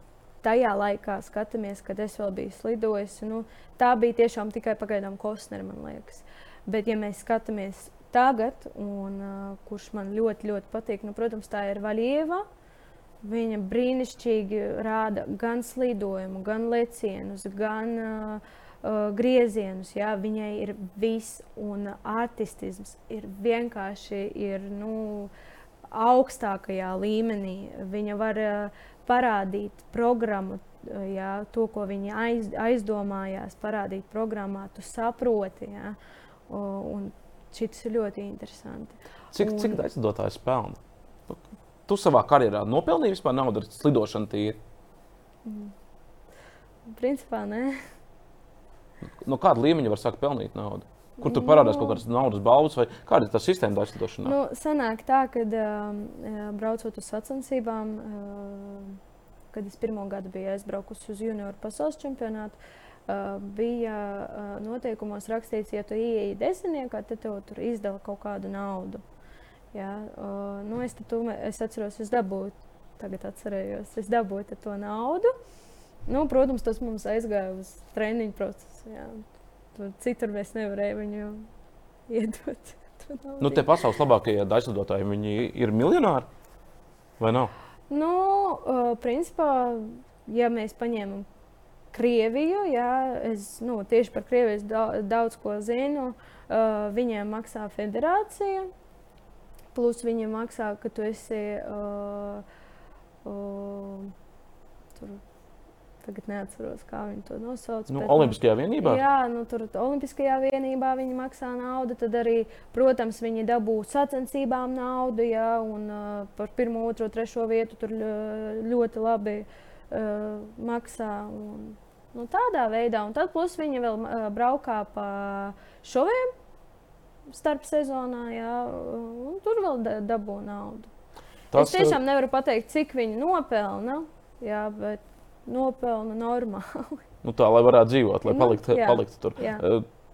tajā laikā skatāmies, kad es vēl biju slidojis, nu, tā bija tiešām tikai pagaidām Kosnera, man liekas. Bet, ja mēs skatāmies tagad, un uh, kurš man ļoti, ļoti patīk, nu, protams, tā ir Vaļieva. Viņa brīnišķīgi rāda gan slidojumu, gan lecienus, gan uh, uh, griezienus. Jā. Viņai ir viss, un artistisms ir vienkārši ir, nu, augstākajā līmenī. Viņa var uh, parādīt programmu, uh, jā, to, ko viņa aiz, aizdomājās, parādīt programmā, tu saproti. Jā. Un šis ir ļoti interesanti. Cik, un... cik daudz dotājs pelna? Tu savā karjerā nopelnīji vispār naudu ar slidošanu tīri? Mm. Principā nē. No kāda līmeņa var sākt pelnīt naudu? Kur tur parādās no... kaut kādas naudas balvas, vai kāda ir tā sistēma tādā slidošanā? Nu, sanāk tā, ka uh, braucot uz sacensībām, uh, kad es pirmo gadu biju aizbraukusi uz junioru pasaules čempionātu, uh, bija uh, noteikumos rakstīts, ja tu ieeji desmitniekā, tad tev tur izdala kaut kādu naudu. Jā, uh, nu es, tu, es atceros, es dabūju, tagad atcerējos, es dabūju to naudu. Nu, protams, tas mums aizgāja uz treniņu procesu. Jā. Tur citur mēs nevarējām viņu iedot. Nu, tie pasaules labākie daļradotāji, viņi ir miljonāri vai nav? Nu, uh, principā, ja mēs paņēmam Krieviju, jā, es nu, tieši par Krieviju daudz, daudz ko zinu. Uh, viņiem maksā federācija, plus viņi maksā, ka tu esi uh, uh, tur. Tagad neatceros, kā viņi to nosauc. Nu, bet, Olimpiskajā vienībā? Jā, nu, tur Olimpiskajā vienībā viņi maksā naudu. Tad arī, protams, viņi dabū sacensībām naudu. Jā, un uh, par pirmo, otro, trešo vietu tur ļoti labi uh, maksā. Un, nu, tādā veidā. Un tad plus viņi vēl uh, braukā pa šoviem starp sezonā, jā, un tur vēl dabū naudu. Tas, es tiešām nevaru pateikt, cik viņi nopelna, jā, bet nopelna normāli. <laughs> Nu, tā, lai varētu dzīvot, lai nu, paliktu, jā, paliktu tur. Jā.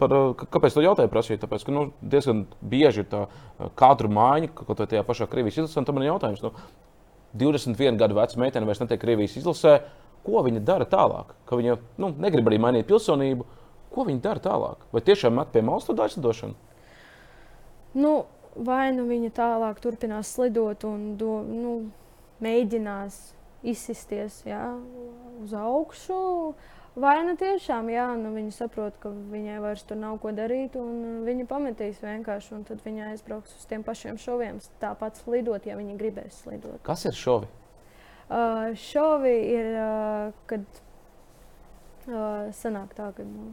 Par, kāpēc to jautāju? Prasīt? Tāpēc, ka nu, diezgan bieži ir tā katru mājiņu, kaut vai tajā pašā Krievijas izlasē, tam ir jautājums. Nu, 21 gadu veca meitene vairs netiek Krievijas izlasē. Ko viņa dara tālāk? Ka viņa nu, negrib arī mainīt pilsonību. Ko viņa dara tālāk? Vai tiešām met pie malas to daļradošanu? Nu, vai nu viņa tālāk turpinās slidot un do, nu, mēģinās izsisties jā, uz augšu. Vai nu tiešām jā, nu viņa saprot, ka viņai vairs tur nav ko darīt, un viņa pametīs vienkārši, un tad viņa aizbrauks uz tiem pašiem šoviem. Tāpat slidot, ja viņa gribēs slidot. Kas ir šovi? Uh, šovi ir, uh, kad uh, sanāk tā, ka nu,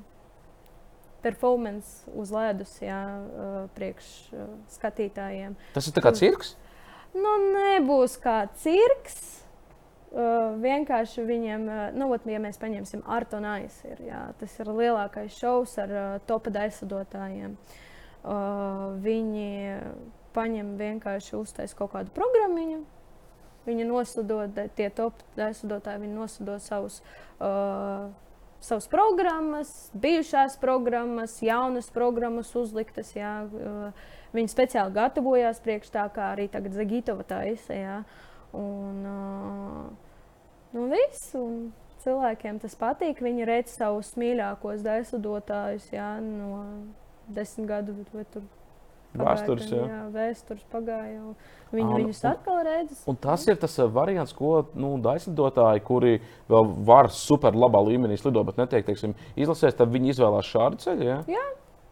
performance uz ledus, jā, priekš skatītājiem. Tas ir kā cirks? Nu, nebūs kā cirks. Uh, vienkārši viņiem, nu, ot, ja mēs paņemsim Artonais, ir, jā, tas ir lielākais šovs ar uh, topa aizsadotājiem. Uh, viņi paņem vienkārši uztais kaut kādu programmu. Viņi nosūdot, tie top aizsadotāji, viņi nosūdot savus uh, savas programmas, bijušās programmas, jaunas programmas uzliktas. Jā. Viņi speciāli gatavojās priekš tā, kā arī tagad Zagītova taisa. Jā. Un, nu, viss, un cilvēkiem tas patīk. Viņi redz savus mīļākos daisudotājus jā, no desmit gadu vai tur Vēstures, jā. jā, vēstures pagāja. Viņi um, viņus atkal redz. Un tas ir tas variants, ko nu, daislidotāji, kuri vēl var super labā līmenī slidot, bet netiek teiksim, izlasēs, tad viņi izvēlās šādu ceļu. Jā? Jā.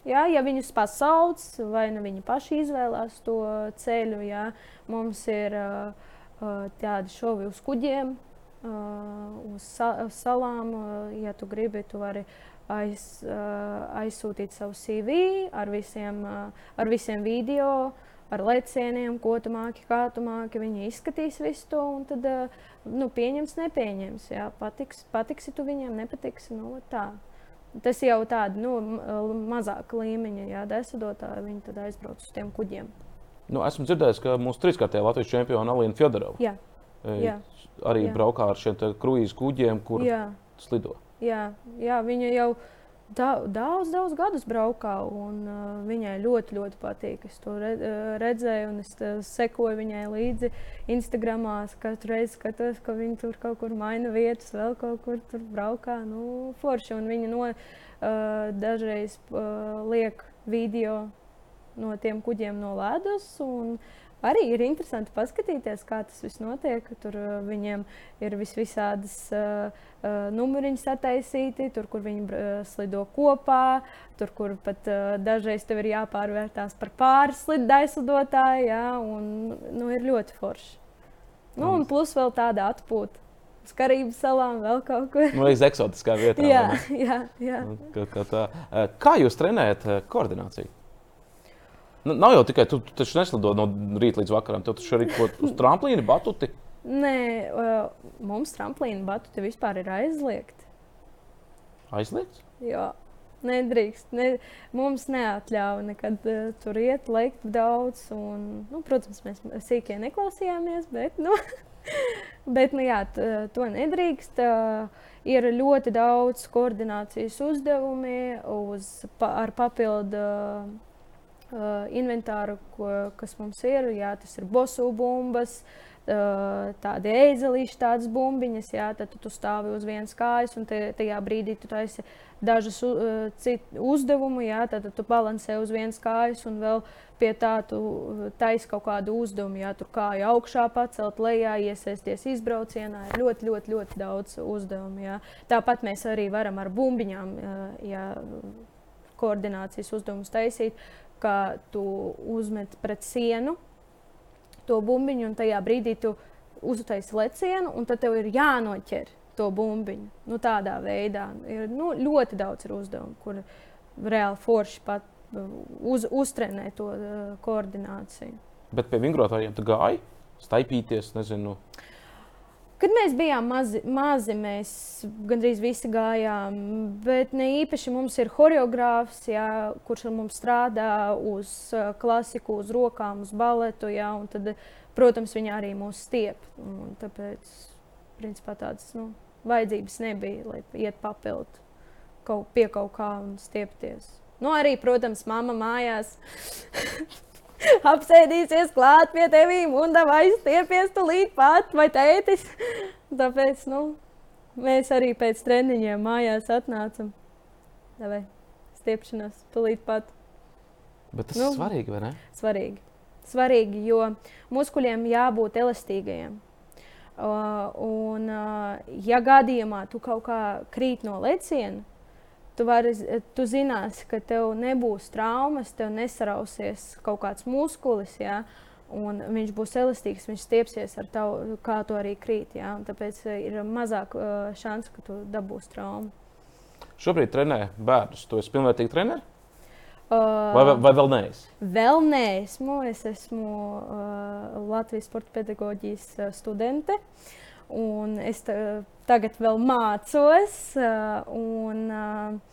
Jā, ja viņus pasauc, vai nu viņi paši izvēlās to ceļu, jā. mums ir uh, tādi šovi uz kuģiem, uh, uz, sa uz salām. Uh, ja tu gribi, tu vari aiz, aizsūtīt savu CV ar visiem, ar visiem video, ar lecieniem, ko tu māki, kā tu māki. Viņi izskatīs visu to un tad nu, pieņems, nepieņems. Jā. Patiks, patiksi tu viņiem, nepatiksi. Nu, tā. Tas jau tāda nu, mazāka līmeņa, ja desadotāji viņi tad aizbrauc uz tiem kuģiem. Nu, esmu dzirdējis, ka mūsu trīskārtajā Latvijas čempiona Alīna Fjodorova arī jā. braukā ar šiem kruīzu kuģiem, kur jā. slido. Jā, jā viņa jau da, daudz, daudz gadus braukā, un uh, viņai ļoti, ļoti patīk. Es to re, uh, redzēju, un es uh, sekoju viņai līdzi Instagram. Katru reizi skatos, ka viņa tur kaut kur maina vietas, vēl kaut kur tur braukā. Nu, forši, un viņa no, uh, dažreiz uh, liek video no tiem kuģiem no ledus. Un, arī ir interesanti paskatīties, kā tas viss notiek. Tur viņiem ir visvisādas uh, numuriņi sataisīti, tur, kur viņi uh, slido kopā, tur, kur pat uh, dažreiz tev ir jāpārvērtās par pāris aizlidotāju. Ja, un, nu, ir ļoti forši. Nu, un plus vēl tāda atpūta. Uz Karību salām vēl kaut kur. Nu, līdz eksotiskā vietā. <laughs> jā, jā, jā. Nu, kā, kā, kā jūs trenējat koordināciju? Nu, nav jau tikai tu, tu taču neslido no rīta līdz vakaram. Tev taču arī kaut uz tramplīna batuti. Nē, uh, mums tramplīna batuti vispār ir aizliegti. Aizliegts? Jā. Nedrīkst. Ne, mums neatļāva nekad uh, tur iet, lekt daudz. Un, nu, protams, mēs sīkie neklausījāmies, bet, nu, <laughs> bet nu, jā, t, to nedrīkst. Uh, ir ļoti daudz koordinācijas uzdevumi uz, pa, ar papildu. Uh, uh, inventāru, ko, kas mums ir. Jā, tas ir bosu bumbas, uh, tādi eizelīši, tādas bumbiņas. Jā, tad tu, stāvi uz vienas kājas, un te, tajā brīdī tu taisi dažus uh, citu uzdevumu. Jā, tad tu balansē uz vienas kājas, un vēl pie tā tu taisi kaut kādu uzdevumu. Jā, tur kāju augšā pacelt, lejā, iesaisties izbraucienā. Ir ļoti, ļoti, ļoti daudz uzdevumu. Jā. Tāpat mēs arī varam ar bumbiņām. Jā, koordinācijas uzdevumus taisīt ka tu uzmet pret sienu to bumbiņu, un tajā brīdī tu uztaisi lecienu, un tad tev ir jānoķer to bumbiņu. Nu, tādā veidā ir nu, ļoti daudz uzdevumu, kur reāli forši pat uh, uz, uztrenē to uh, koordināciju. Bet pie vingrotājiem tu gāji, staipīties, nezinu. Uh, Kad mēs bijām mazi, mazi mēs gandrīz visi gājām, bet ne īpaši mums ir choreogrāfs, jā, kurš ar mums strādā uz uh, klasiku, uz rokām, uz baletu. Jā, tad, protams, viņi arī mūs stiep. Tāpēc, principā, tādas nu, vajadzības nebija, lai iet papildu kaut, pie kaut kā un stiepties. Nu, arī, protams, mamma mājās. <laughs> <laughs> apsēdīsies klāt pie tevīm un vai stiepies tu līdz pat vai tētis. <laughs> Tāpēc nu, mēs arī pēc treniņiem mājās atnācam. Davai, stiepšanās tūlīt pat. Bet tas nu, ir svarīgi, vai ne? Svarīgi. Svarīgi, jo muskuļiem jābūt elastīgajiem. Uh, un, uh, ja gadījumā tu kaut kā krīt no leciena, tu, vari, tu zināsi, ka tev nebūs traumas, tev nesarausies kaut kāds muskulis. Ja? Un viņš būs elastīgs, viņš stiepsies ar tavu, kā to arī krīt. Ja? Un tāpēc ir mazāk uh, šans, ka tu dabūsi traumu. Šobrīd trenē bērnus. Tu esi pilnvērtīgi treneris? Uh, vai, vai vēl neesi? Vēl neesmu. Es esmu uh, Latvijas sporta pedagoģijas studente. Un es tagad vēl mācos. Uh, un, uh,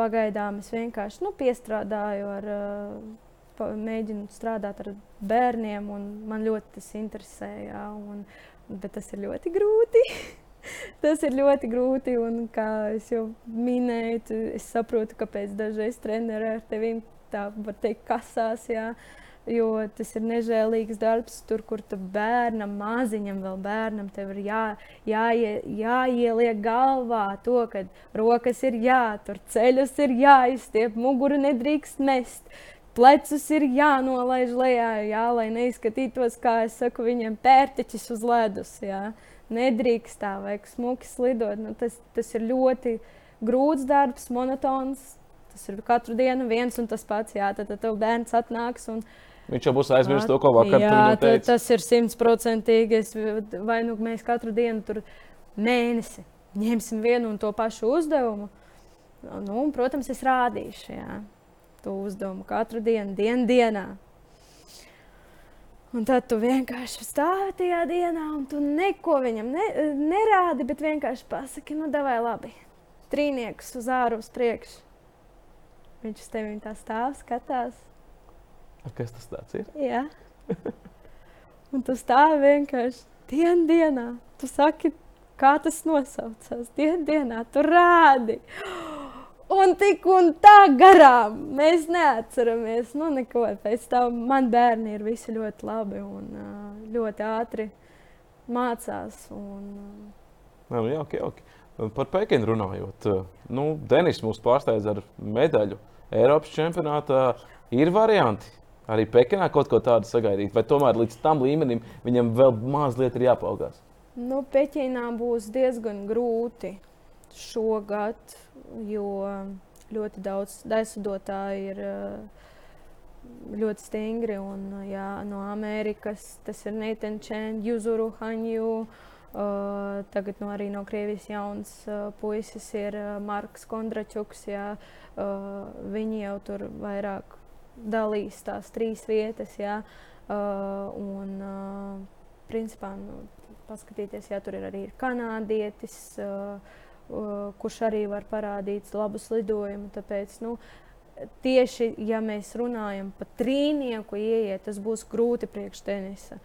pagaidām es vienkārši nu, piestrādāju ar, uh, mēģinu strādāt ar bērniem, un man ļoti tas interesē. Jā, un, bet tas ir ļoti grūti. <laughs> tas ir ļoti grūti, un kā jau minēju, es saprotu, kāpēc dažreiz treneri ar tevi tā var teikt, kasās. Jā. Jo tas ir nežēlīgs darbs, tur, kur tu bērnam, maziņam, vēl bērnam, ir jā, jāie, jāieliek galvā to, ka rokas ir jātur, ceļus ir jāizstiep, muguru nedrīkst mest. Plecus ir jānolaiž lejā, jā, lai neizskatītos, kā es saku, viņiem pērtiķis uz ledus. Jā. Nedrīkst tā, vajag smuki slidot. Nu, tas, tas ir ļoti grūts darbs, monotons. Tas ir katru dienu viens un tas pats. Jā, tad, tad tev bērns atnāks un Viņš jau būs aizmirsis to, ko vakar jā, teica. Tas ir simtprocentīgi. Vai nu mēs katru dienu tur mēnesi ņemsim vienu un to pašu uzdevumu. Nu, protams, es rādīšu jā, to uzdevumu katru dienu, dienu dienā. Un tad tu vienkārši stāvi tajā dienā, un tu neko viņam ne, nerādi, bet vienkārši pasaki, nu, vai labi. Trīnieks uz ārā, uz priekšu. Viņš uz tevi tā stāv, skatās. Kas tas ir? Jā. <laughs> Un tu stāvi vienkārši dienā, dienā. Tu saki, kā tas nosaucās. Dienā, dienā tu rādi. <gasps> Un tik un tā garām mēs neatceramies. Nu, neko. Pēc tam man bērni ir visi ļoti labi un ļoti ātri mācās. Un, Jā, jauki, jauki. Par Pekinu runājot, nu, Denis mūs pārsteidz ar medaļu Eiropas čempionātā. Ir varianti arī Pekinā kaut ko tādu sagaidīt, vai tomēr līdz tam līmenim viņam vēl mazliet ir jāpaugās? Nu, Pekinā būs diezgan grūti šogad, jo ļoti daudz aizsudotāju ir ļoti stingri. Un, jā, no Amerikas tas ir Nathan Chen, Juzuru Hanju. Uh, tagad no, arī no Krievijas jauns uh, puisis ir uh, Marks Kondračuks. Jā, uh, viņi jau tur vairāk dalīs tās trīs vietas. Jā, uh, un, uh, principā, nu, paskatīties, ja tur ir arī kanādietis, uh, uh, kurš arī var parādīt labu slidojumu. Tāpēc, nu, tieši ja mēs runājam par trīnieku, ieiet, tas būs grūti priekš tenisa.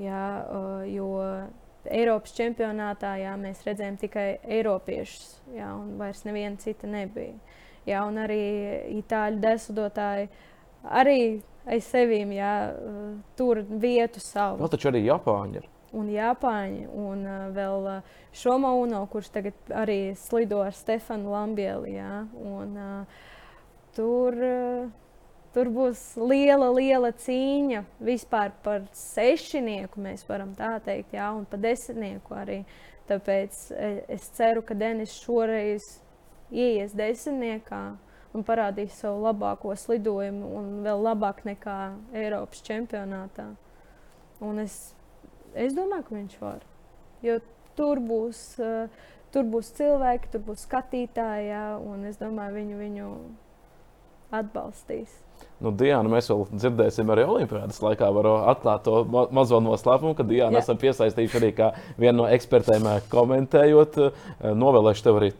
Jā, uh, jo Eiropas čempionātā jā, mēs redzējām tikai Eiropiešus, jā, un vairs neviena cita nebija. Jā, un arī itāļu desmidotāji arī aiz sevīm jā, tur vietu savu. Vēl taču arī Japāņi ir. Un Japāņi, un uh, vēl uh, Šoma Uno, kurš tagad arī slido ar Stefanu Lambieli. Jā, un, uh, tur, uh, Tur būs liela, liela cīņa vispār par sešinieku, mēs varam tā teikt, jā, un par desmitnieku arī. Tāpēc es ceru, ka Denis šoreiz ieies desmitniekā un parādīs savu labāko slidojumu, un vēl labāk nekā Eiropas čempionātā. Un es, es domāju, ka viņš var. Jo tur būs, uh, tur būs cilvēki, tur būs skatītāji, jā, un es domāju, viņu, viņu atbalstīs. Nu, Diana, mēs vēl dzirdēsim arī Olimpijas laikā. Varu atklāt to ma mazo noslēpumu, ka Diana esam piesaistījuši arī kā vienu no ekspertiem eh, komentējot. Eh, novēlēšu tev arī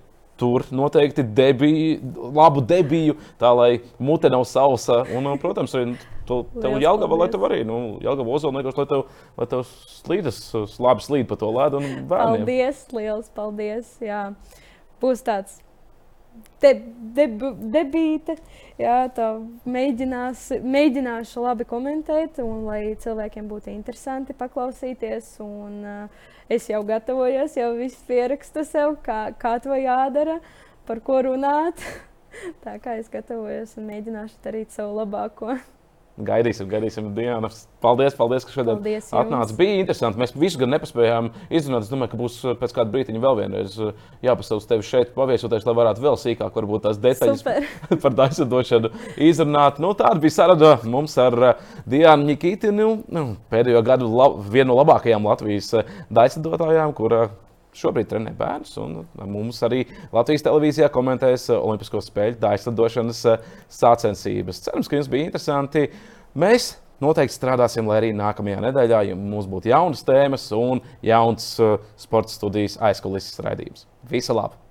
tur noteikti debiju, labu debiju, tā lai mute nav sausa. Un, eh, protams, arī tu, tev Jālgava, lai tev arī, nu, Jālgava ozolniekos, lai tev, lai tev slīdas, labi slīd pa to ledu un bērniem. Paldies, liels paldies, jā. Būs tāds de, de, debīte. Jā, tā mēģinās, mēģināšu labi komentēt, un lai cilvēkiem būtu interesanti paklausīties. Un, uh, es jau gatavojos, jau viss pierakstu sev, kā, kā to jādara, par ko runāt. <laughs> tā kā es gatavojos un mēģināšu darīt savu labāko. Gaidīsim, gaidīsim, Diana. Paldies, paldies ka šodien atnācāt. Bija interesanti. Mēs visu gan nepaspējām izrunāt. Es domāju, ka būs uh, pēc kāda brīdiņa vēl vienreiz uh, jāpasauc tevi šeit, paviesoties, lai varētu vēl sīkāk varbūt tās detaļas Super. <laughs> par daļsadošanu izrunāt. Nu, tāda bija saruna mums ar uh, Diānu Nikitinu, nu, pēdējo gadu lab, vienu no labākajām Latvijas daļsadotājām, kur šobrīd trenē bērns. Mums arī Latvijas televīzijā komentēs Olimpisko spēļu daļsadošanas sacensības. Cerams, ka jums bija interesanti. Mēs noteikti strādāsim, lai arī nākamajā nedēļā mums būtu jaunas tēmas un jauns sporta studijas aizkulisēs raidījums. Visu labu!